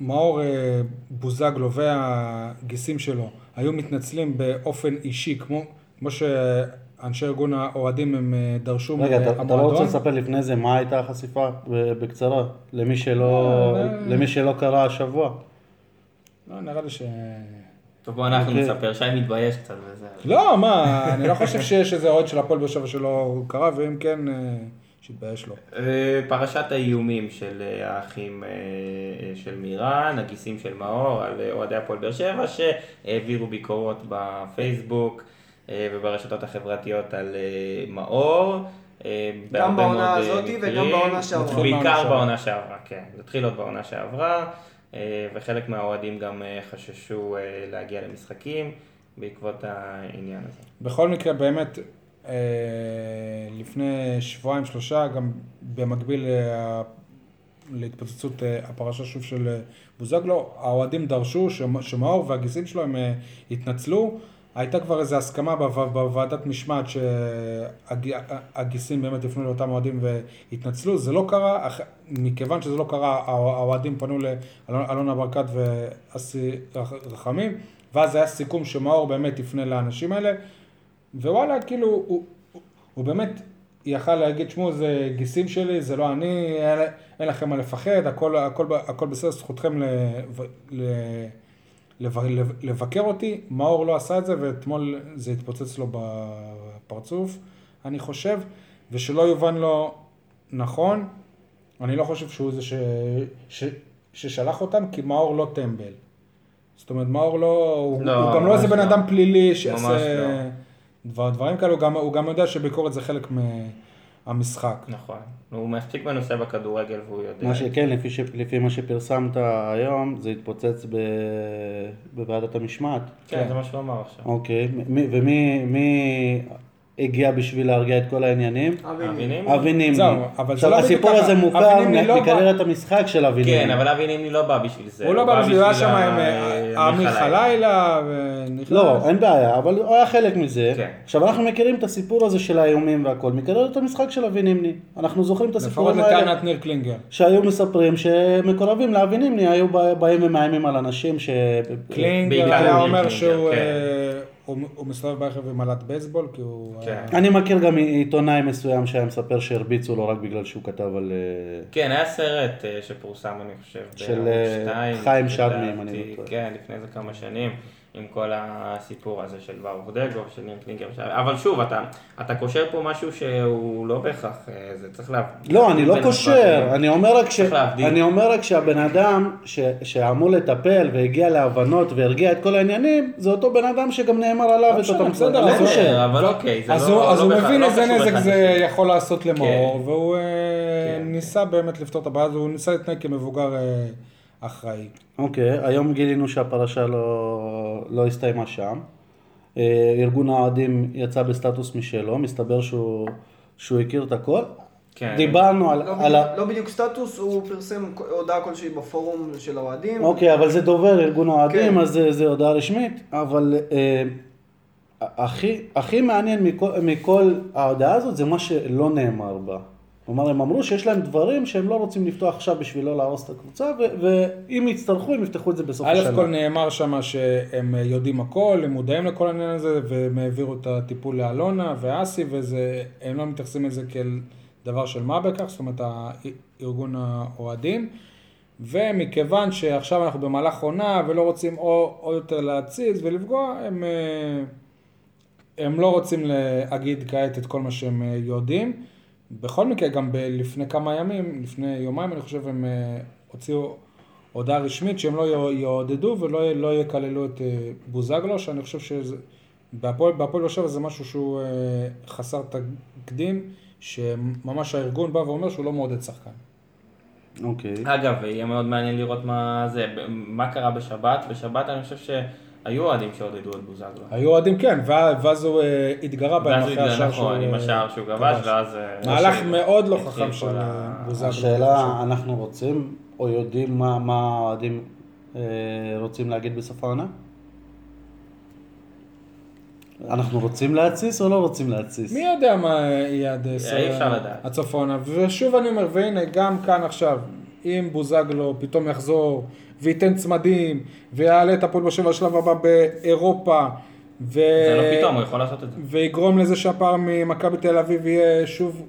מאור אה, בוזגלו והגיסים שלו היו מתנצלים באופן אישי, כמו, כמו שאנשי ארגון האוהדים הם אה, דרשו רגע, אתה- אתה לא רוצה מהמועדון, לספר לפני זה מה הייתה החשיפה ב- בקצרה? למי שלא אה, למי שלא קרא השבוע. לא, נראה לי ש... טוב, בוא אנחנו אוקיי. נספר, שי מתבייש קצת וזה. לא, מה, אני לא חושב שיש איזה אוהד של הפועל באר שבע שלא קרה, ואם כן, אה, שיתבייש לו. אה, פרשת האיומים של אה, האחים של מירן, הגיסים של מאור, על אוהדי הפועל באר שבע, שהעבירו ביקורות בפייסבוק וברשתות החברתיות על מאור. בהרבה בעונה הזאת וגם. בעונה שעברה. בעיקר בעונה שעברה. כן. זה התחיל עוד בעונה שעברה, וחלק מהאוהדים גם אה, חששו אה, להגיע למשחקים בעקבות העניין הזה. בכל מקרה, באמת, אה, לפני שבועיים שלושה, גם במקביל לה- להתפוצצות אה, הפרשה שוב של אה, בוזגלו, האוהדים דרשו שמ- שמאור והגיסים שלו הם אה, יתנצלו. הייתה כבר איזו הסכמה בו- בוועדת משמעת שהגיסים באמת יפנו לאותם אוהדים ויתנצלו, זה לא קרה, אח- מכיוון שזה לא קרה, הא- האוהדים פנו לאלונה ברקת ואסי רח- רחמים, ואז היה סיכום שמאור באמת יפנה לאנשים האלה, ווואלה, כאילו, הוא, הוא, הוא באמת יכל להגיד, שמעו, זה גיסים שלי, זה לא אני, אין, לכם מה לפחד, הכל, הכל, הכל בסדר, זכותכם ל, ל, לבקר אותי. מאור לא עשה את זה, ואתמול זה התפוצץ לו בפרצוף, אני חושב, ושלא יובן לו נכון, אני לא חושב שהוא זה ש, ש, ששלח אותם, כי מאור לא טמבל. זאת אומרת, מאור לא, הוא, לא, הוא גם לא איזה בן לא. אדם פלילי שיעשה לא. דבר, דברים כאלו, הוא גם, הוא גם יודע שביקורת זה חלק מהמשחק. נכון. הוא מספיק מנוסה בכדורגל והוא יודע. מה שכן, לפי, ש... לפי מה שפרסמת היום, זה התפוצץ ב... בוועדת המשמעת. כן, זה מה שהוא אמר עכשיו. אוקיי, מי... ומי מי הגיע בשביל להרגיע את כל העניינים? אבי נימני. זהו, אבל זה עכשיו, לא הסיפור. הזה מוכר נימני לא מקריירת המשחק של אבי נימני. כן, אבל אבי נימני לא בא בשביל זה. הוא לא בא בשביל, הוא היה שם עם אה, אמיר חלילה. לא, אין בעיה, אבל הוא היה חלק מזה. כן. עכשיו אנחנו מכירים את הסיפור הזה של האיומים והכל, מקריירת המשחק של אבי נימני. אנחנו זוכרים את לפחות הסיפורים האלה. לטענת ניר קלינגר. שהיו מספרים שמקורבים לאבי נימני היו בא- באים ומאיימים על אנשים ש... קלינגר היה אומר שהוא כן. אה, הוא- מסתובב ברכב עם מל"ט בייסבול, כי הוא... כן. היה- אני מכיר גם עיתונאי מסוים שהיה מספר שהרביצו לו רק בגלל שהוא כתב על... אה, כן, היה סרט אה, שפורסם, אני חושב, של, אה, שתיים, חיים שדמי, אם אני לא טועה. כן, לפני איזה כמה שנים, עם כל הסיפור הזה של ברוך דגו, של ניר קלינגר, ש- אבל שוב, אתה, אתה קושר פה משהו שהוא לא בהכרח, אה, זה צריך להבדיל. לא, אני לא קושר. אני אומר רק ש... אני אומר רק שהבן אדם ש... שאמור לטפל והגיע להבנות והרגיע את כל העניינים, זה אותו בן אדם שגם נאמר עליו את בסדר, אותם בסדר. אז הוא- חושב. בסדר, אבל לא- אוקיי, זה אז לא- הוא- אז לא הוא בהכרח- מבין לא איזה נזק זה. יכול לעשות למאור, כן. והוא אה, כן. ניסה באמת לפתור את הבעיה הזו, הוא ניסה להתנהג כמבוגר אה, אחראי. אוקיי, היום גילינו שהפרשה לא, לא הסתיימה שם. אה, ארגון האוהדים יצא בסטטוס משלו, מסתבר שהוא, שהוא הכיר את הכל. כן. דיברנו על... לא על ה... בדיוק- לא בדיוק סטטוס, הוא פרסם הודעה כלשהי בפורום של האוהדים. אוקיי, אבל זה דובר ארגון האוהדים, כן. אז זה, זה הודעה רשמית, אבל אה, הכי, הכי מעניין מכל, מכל ההודעה הזאת זה מה שלא נאמר בה. כלומר, הם אמרו שיש להם דברים שהם לא רוצים לפתוח עכשיו בשביל לא להרוס את הקבוצה, ואם יצטרכו, הם יפתחו את זה בסוף א' השנה. כל נאמר שם שהם יודעים הכל, הם מודעים לכל העניין הזה, והם העבירו את הטיפול לאלונה ואסי, והם לא מתייחסים לזה כאל דבר של מה בכך, זאת אומרת, ארגון האוהדים. ומכיוון שעכשיו אנחנו במהלך עונה ולא רוצים או, או יותר להתסיס ולפגוע, הם, אה, הם לא רוצים להגיד כעת את כל מה שהם אה, יודעים. בכל מקרה, גם ב- לפני כמה ימים, לפני יומיים אני חושב, הם אה, הוציאו הודעה רשמית שהם לא יעודדו ולא לא יקללו את אה, בוזגלו, שאני חושב שבהפועל בהפועל באר שבע זה משהו שהוא אה, חסר תקדים, שממש הארגון בא ואומר שהוא לא מעודד שחקן. אוקיי. אגב, יהיה מאוד מעניין לראות מה זה, מה קרה בשבת. בשבת אני חושב שהיו אוהדים שעודדו את בוזגלו. היו אוהדים, כן, ואז הוא אה, התגרה בהם אחרי השער התגלה, נכון, עם השער שהוא כבש, ואז... אה, מהלך מאוד לא חכם של אה, בוזגלו. השאלה, אנחנו רוצים או יודעים מה האוהדים אה, רוצים להגיד בסוף העונה? אנחנו רוצים להתסיס או לא רוצים להתסיס? מי יודע מה יהיה עד אה, העונה. ושוב אני אומר, והנה, גם כאן עכשיו, אם בוזגלו פתאום יחזור וייתן צמדים, ויעלה את הפועל באר שבע לשלב הבא באירופה, ו... זה לא פתאום, הוא יכול לעשות את זה. ויגרום לזה שהפער ממכבי תל אביב יהיה שוב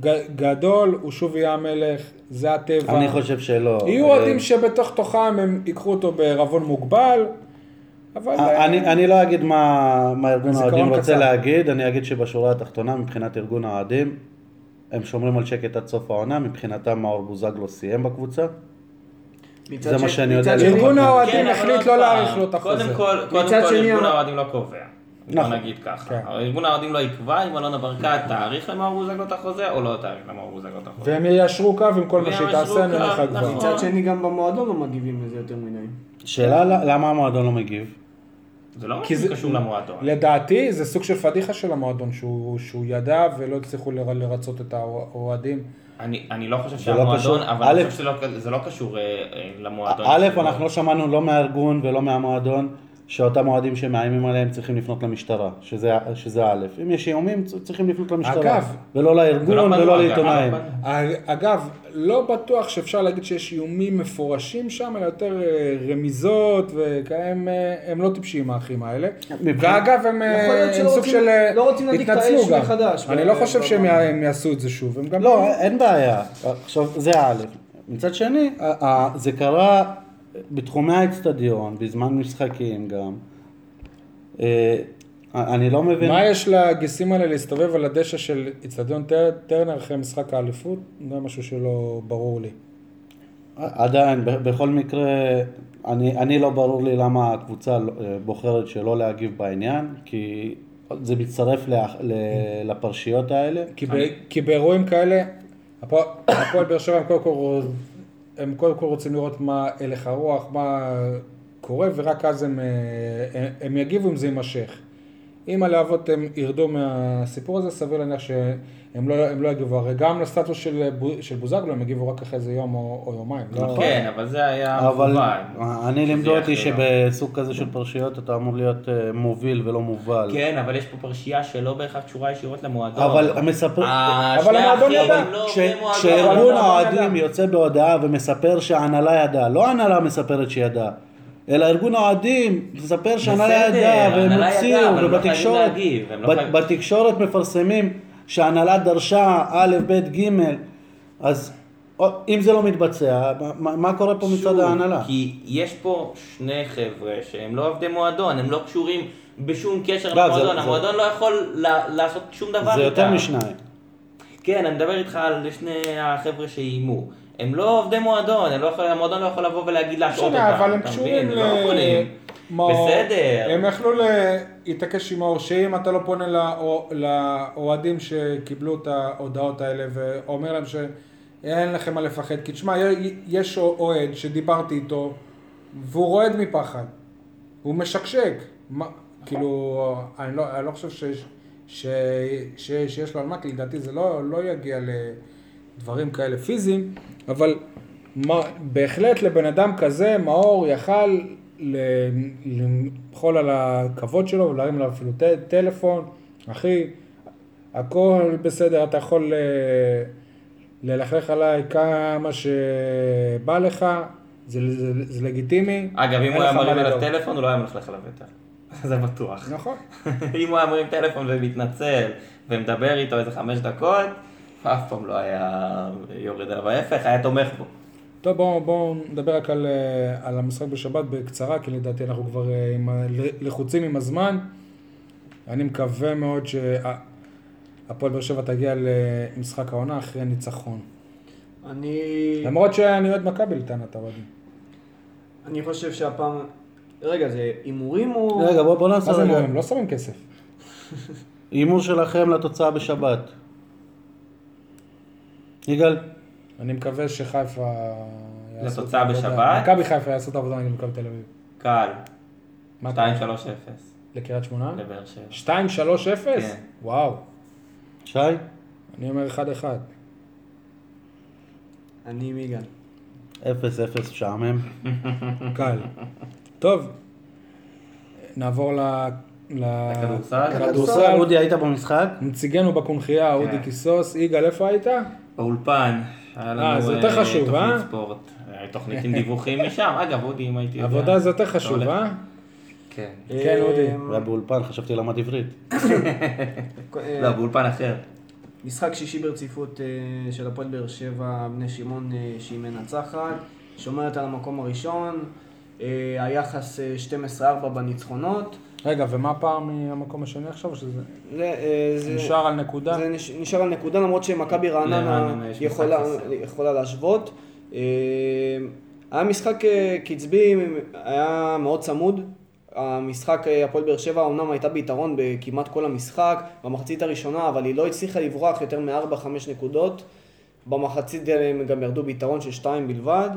ג- גדול, הוא שוב יהיה המלך, זה הטבע. אני חושב שלא. יהיו אה, אוהדים שבתוך תוכם הם ייקחו אותו בערבון מוגבל, אבל... אה, אני, אני לא אגיד מה, מה ארגון האוהדים רוצה קצר. להגיד, אני אגיד שבשורה התחתונה מבחינת ארגון האוהדים, הם שומרים על שקט עד סוף העונה, מבחינתם מאור בוזגלו סיים בקבוצה. זה מה שאני יודע ארגון כן, האוהדים החליט לא להאריך לו את החוזה. קודם כל, קודם כל שני, ארגון האוהדים לא קובע. נכון. נגיד ככה. כן. ארגון האוהדים לא יקבע אם אלונה ברקת תאריך למאור בוזגלו את החוזה או לא תאריך למאור בוזגלו את החוזה. והם יישרו קו עם כל מה שהיא תעשה, אני אומר לך כבר. מצד שני גם במועדון לא מגיבים לזה יותר מדי. שאלה למה המועדון לא מגיב? זה לא כי משהו שקשור למועדון. לדעתי זה סוג של פדיחה של המועדון, שהוא, שהוא ידע ולא הצליחו לר- לרצות את האוהדים. אני, אני לא חושב זה לא שהמועדון, קשור. אבל אני א', חושב שזה לא, לא קשור אה, אה, למועדון. א'. אנחנו לא שמענו לא מהארגון ולא מהמועדון שאותם אוהדים שמאיימים עליהם צריכים לפנות למשטרה, שזה, שזה א'. אם יש איומים צריכים לפנות למשטרה. אגב, ולא לארגון ולא אגב, לעיתונאים. לא. אגב, לא בטוח שאפשר להגיד שיש איומים מפורשים שם, אלא יותר אה, רמיזות וכאלה, הם, אה, הם לא טיפשים האחים האלה. ואגב, הם, אה, הם סוג של לא רוצים להדליק את התנצלו האש גם. מחדש אני ב- לא חושב ב- שהם יעשו את זה שוב. הם גם לא, אין בעיה. עכשיו, זה א'. מצד שני, זה קרה בתחומי האצטדיון, בזמן משחקים גם. אה, אני לא מבין... מה יש לגיסים האלה להסתובב על הדשא של איצטדיון טר- טרנר אחרי משחק האליפות? זה משהו שלא ברור לי. עדיין, בכל מקרה, אני, אני לא ברור לי למה הקבוצה לא- אה, בוחרת שלא להגיב בעניין, כי זה מצטרף לה, ל, לפרשיות האלה. כי, ב, כי באירועים כאלה, הפועל באר שבע הם קודם כל, הם קודם כל רוצים לראות מה הלך הרוח, מה קורה, ורק אז הם, אה, הם, הם יגיבו אם זה יימשך. אם הלהבות הם ירדו מהסיפור הזה, סביר להניח שהם לא, הם לא יגיבו. הרי גם לסטטוס של, של בוזגלו הם יגיבו רק אחרי איזה יום או, או יומיים. לא, כן, אבל זה היה אבל מכוון. אני לימדו אותי שבסוג כזה של פרשיות אתה אמור להיות אה, מוביל ולא מובל. כן, אבל יש פה פרשייה שלא בהכרח קשורה ישירות למועדון. אבל המספר... אה, אבל המועדון ידע. לא מועדון. כשארגון האוהדים ידע. יוצא בהודעה ומספר שההנהלה ידעה, לא ההנהלה מספרת שידעה, אלא ארגון האוהדים מספר שההנהלה ידעה, והם ההנהלה הוציאו, לא ובתקשורת לא חייבים- בתקשורת מפרסמים שההנהלה דרשה א', ב', ג', אז אם זה לא מתבצע, מה- מה קורה פה מצד ההנהלה? כי יש פה שני חבר'ה שהם לא עובדי מועדון, הם לא קשורים בשום קשר לא, למועדון, זה- המועדון לא יכול לה- לעשות שום דבר זה יותר איתם. משניים. כן, אני מדבר איתך על שני החבר'ה שאיימו. הם לא עובדי מועדון, הם לא יכול, המועדון לא יכול לבוא ולהגיד להשעות אותם. משנה, אבל הם אתה קשורים לא. מאור. בסדר. הם יכלו להתעקש עם מאור, שאם אתה לא פונה לאו- לאוהדים שקיבלו את ההודעות האלה ואומר להם שאין לכם מה לפחד, כי תשמע, יש אוהד שדיברתי איתו והוא רועד מפחד, הוא משקשק, מה, כאילו, אני לא, אני לא חושב שיש, ש, ש, שיש לו על מה, כי לדעתי זה לא, לא יגיע לדברים כאלה פיזיים, אבל מה, בהחלט לבן אדם כזה, מאור יכל ל- למחול על הכבוד שלו ולהרים לו אפילו ט, טלפון, אחי, הכל בסדר, אתה יכול אה, ללכלך עליי כמה שבא לך, זה, זה, זה לגיטימי. אגב, אם הוא היה מרים אליו. טלפון, הוא לא היה מלכלך עליו יותר. זה בטוח. נכון. אם הוא היה מרים טלפון ומתנצל ומדבר איתו איזה חמש דקות, אף פעם לא היה יורד עליו ההפך, היה תומך בו. טוב, בואו בוא נדבר רק על, אה, על המשחק בשבת בקצרה, כי לדעתי אנחנו כבר אה, עם, לחוצים עם הזמן. אני מקווה מאוד שהפועל באר שבע תגיע למשחק העונה אחרי ניצחון. אני... למרות שאני אוהד מכבי לטענת האוהדים. אני חושב שהפעם... רגע, זה הימורים או... רגע, בוא בוא נעשה מה זה. אומרים? לא שמים כסף. הימור שלכם לתוצאה בשבת. יגאל, אני מקווה שחיפה... לתוצאה. בשבת? מכבי חיפה יעשו את העבודה נגד מכבי תל אביב. קל, מה אתה 2-3-0 אומר? לקריית שמונה? לבאר שבע. 2, 3, 0? כן. וואו. שי? אני אומר 1, 1. אני מיגל. אפס אפס משעמם. קל. טוב, נעבור ל... ל- לכדורסל? לכדורסל. אודי, היית במשחק? נציגנו בקונכייה, אודי כן. קיסוס. יגאל, איפה היית? באולפן. היה לנו זה יותר אה, חשוב, אה? תוכנית ספורט. אה, תוכנית עם דיווחים משם. אגב, אודי, אם הייתי יודע. עבודה זה יותר חשוב. אה? כן. כן, אודי. היה באולפן, חשבתי למד עברית. אה, לא, באולפן אחר. משחק שישי ברציפות אה, של הפועל באר שבע, בני שמעון אה, שהיא מנצחת, שומרת על המקום הראשון, אה, היחס אה, 12-4 בניצחונות. רגע, ומה הפער מהמקום השני עכשיו? שזה זה, אה, זה, נשאר על נקודה? זה נש, נשאר על נקודה למרות שמכבי רעננה לרעננה יש יכולה. יכולה להשוות. אה, היה משחק אה, קצבי, היה מאוד צמוד. המשחק, אה, הפועל באר שבע אומנם הייתה ביתרון בכמעט כל המשחק, במחצית הראשונה, אבל היא לא הצליחה לברוח יותר מ-4-5 נקודות. במחצית הם גם ירדו ביתרון של 2 בלבד.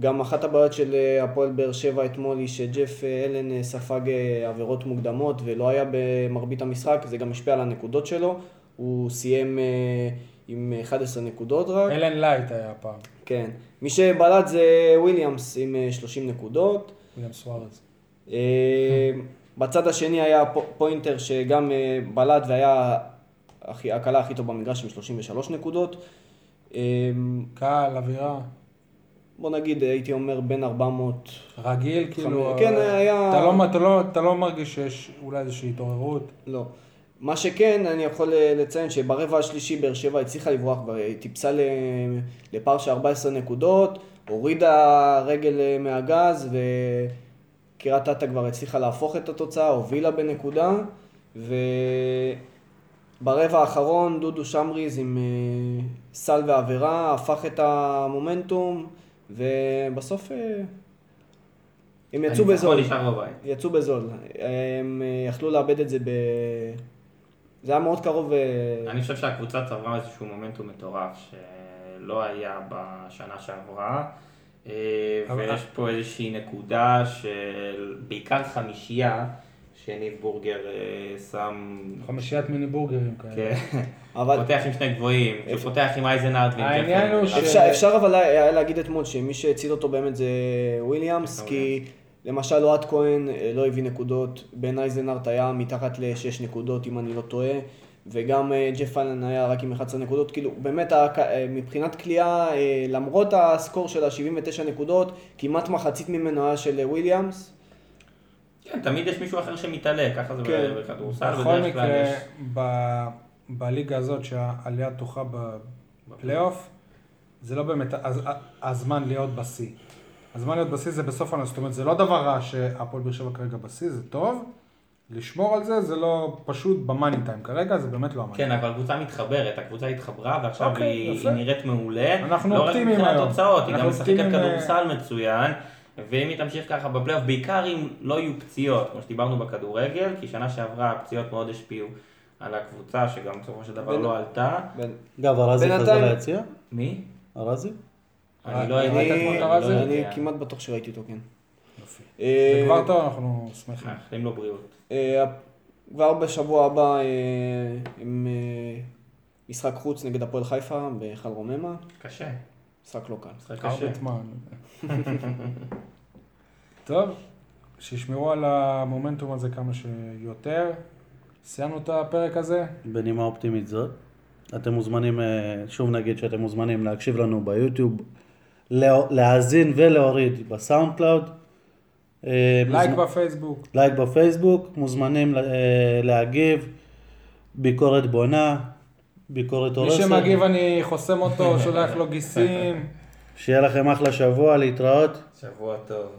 גם אחת הבעיות של אה, הפועל באר שבע אתמול היא שג'ף אה, אלן אה, ספג עבירות מוקדמות ולא היה במרבית המשחק, זה גם השפיע על הנקודות שלו. הוא סיים עם 11 נקודות רק. אלן לייט היה הפעם, כן. מי שבלט זה וויליאמס עם אה, 30 נקודות. וויליאם סוארז. אה, בצד השני היה פו- פוינטר שגם בלט והיה הכי- הקלה הכי טוב במגרש עם 33 נקודות. קהל, אווירה, בוא נגיד, הייתי אומר בין 400, רגיל, כאילו... כן, אה, היה- אתה לא, אתה, לא, אתה לא מרגיש שיש אולי איזושהי התעוררות? לא. מה שכן, אני יכול אה, לציין שברבע השלישי באר שבע הצליחה לברוח, היא טיפסה לפער של 14 נקודות, הורידה רגל אה, מהגז וקריית אתא כבר הצליחה להפוך את התוצאה, הובילה בנקודה וברבע האחרון דודו שמריז עם אה, סל ועבירה הפך את המומנטום ובסוף אה, הם יצאו בזול. נשאר בבית. יצאו בזול. הם אה, יכלו לאבד את זה ב... זה היה מאוד קרוב. אה, אני חושב שהקבוצה צברה איזשהו מומנטום מטורף שלא היה בשנה שעברה. ויש פה איזושהי נקודה של בעיקר חמישייה שניב בורגר אה, שם, חמישיית מיני בורגרים כאלה. כן, אבל פותח עם שני גבוהים, הוא פותח עם אייזנארט ועם העניין הוא ש- אפשר, אפשר אבל היה להגיד אתמול שמי שהציל אותו באמת זה וויליאמס, כי למשל אוהד כהן אה, לא הביא נקודות, בן אייזנארט היה מתחת ל-6 נקודות אם אני לא טועה, וגם אה, ג'ף אלן היה רק עם 11 נקודות, כאילו באמת מבחינת כליאה, אה, למרות הסקור של ה-79 נקודות, כמעט מחצית ממנו היה של וויליאמס. כן, תמיד יש מישהו אחר שמתעלה, ככה זה כן. בכדורסל, בכל בדרך כלל מקרה, יש... ב- בליגה הזאת שהעלייה תוכה בפלייאוף, זה לא באמת הז- הזמן להיות בשיא. הזמן להיות בשיא זה בסוף העונה, זאת אומרת, זה לא דבר רע שהפועל באר שבע כרגע בשיא, זה טוב. לשמור על זה, זה לא פשוט במאני טיים כרגע, זה באמת לא המאני כן, אבל הקבוצה מתחברת, הקבוצה התחברה ועכשיו אוקיי, היא. היא נראית מעולה. אנחנו לא רק אופטימיים מבחינת היום. תוצאות, היא גם משחקת אופטימיים, כדורסל מצוין, ואם היא תמשיך ככה בפלייאוף, בעיקר אם לא יהיו פציעות, כמו שדיברנו בכדורגל, כי שנה שעברה הפציעות מאוד השפיעו על הקבוצה, שגם בסופו של דבר בין- לא עלתה. אגב, ארזי חזר ליציע? מי? ארזי? אני לא הייתי, את אני? לא. כמעט בטוח שראיתי אותו, כן. אה, זה כבר טוב, אנחנו שמחים. מאחלים לו בריאות. אה, כבר בשבוע הבא אה, עם אה, משחק חוץ נגד הפועל חיפה בהיכל רוממה, קשה. משחק לא קל. משחק קשה. טוב, שישמרו על המומנטום הזה כמה שיותר. סיימנו את הפרק הזה. בנימה אופטימית זאת. אתם מוזמנים, אה, שוב נגיד שאתם מוזמנים להקשיב לנו ביוטיוב, לה- להאזין ולהוריד בסאונד קלאוד. אה, לייק מוזמנ- בפייסבוק. לייק בפייסבוק, מוזמנים אה, להגיב, ביקורת בונה, ביקורת מי הורסת. שמגיב אני חוסם אותו, שולח לו גיסים. שיהיה לכם אחלה שבוע, להתראות. שבוע טוב.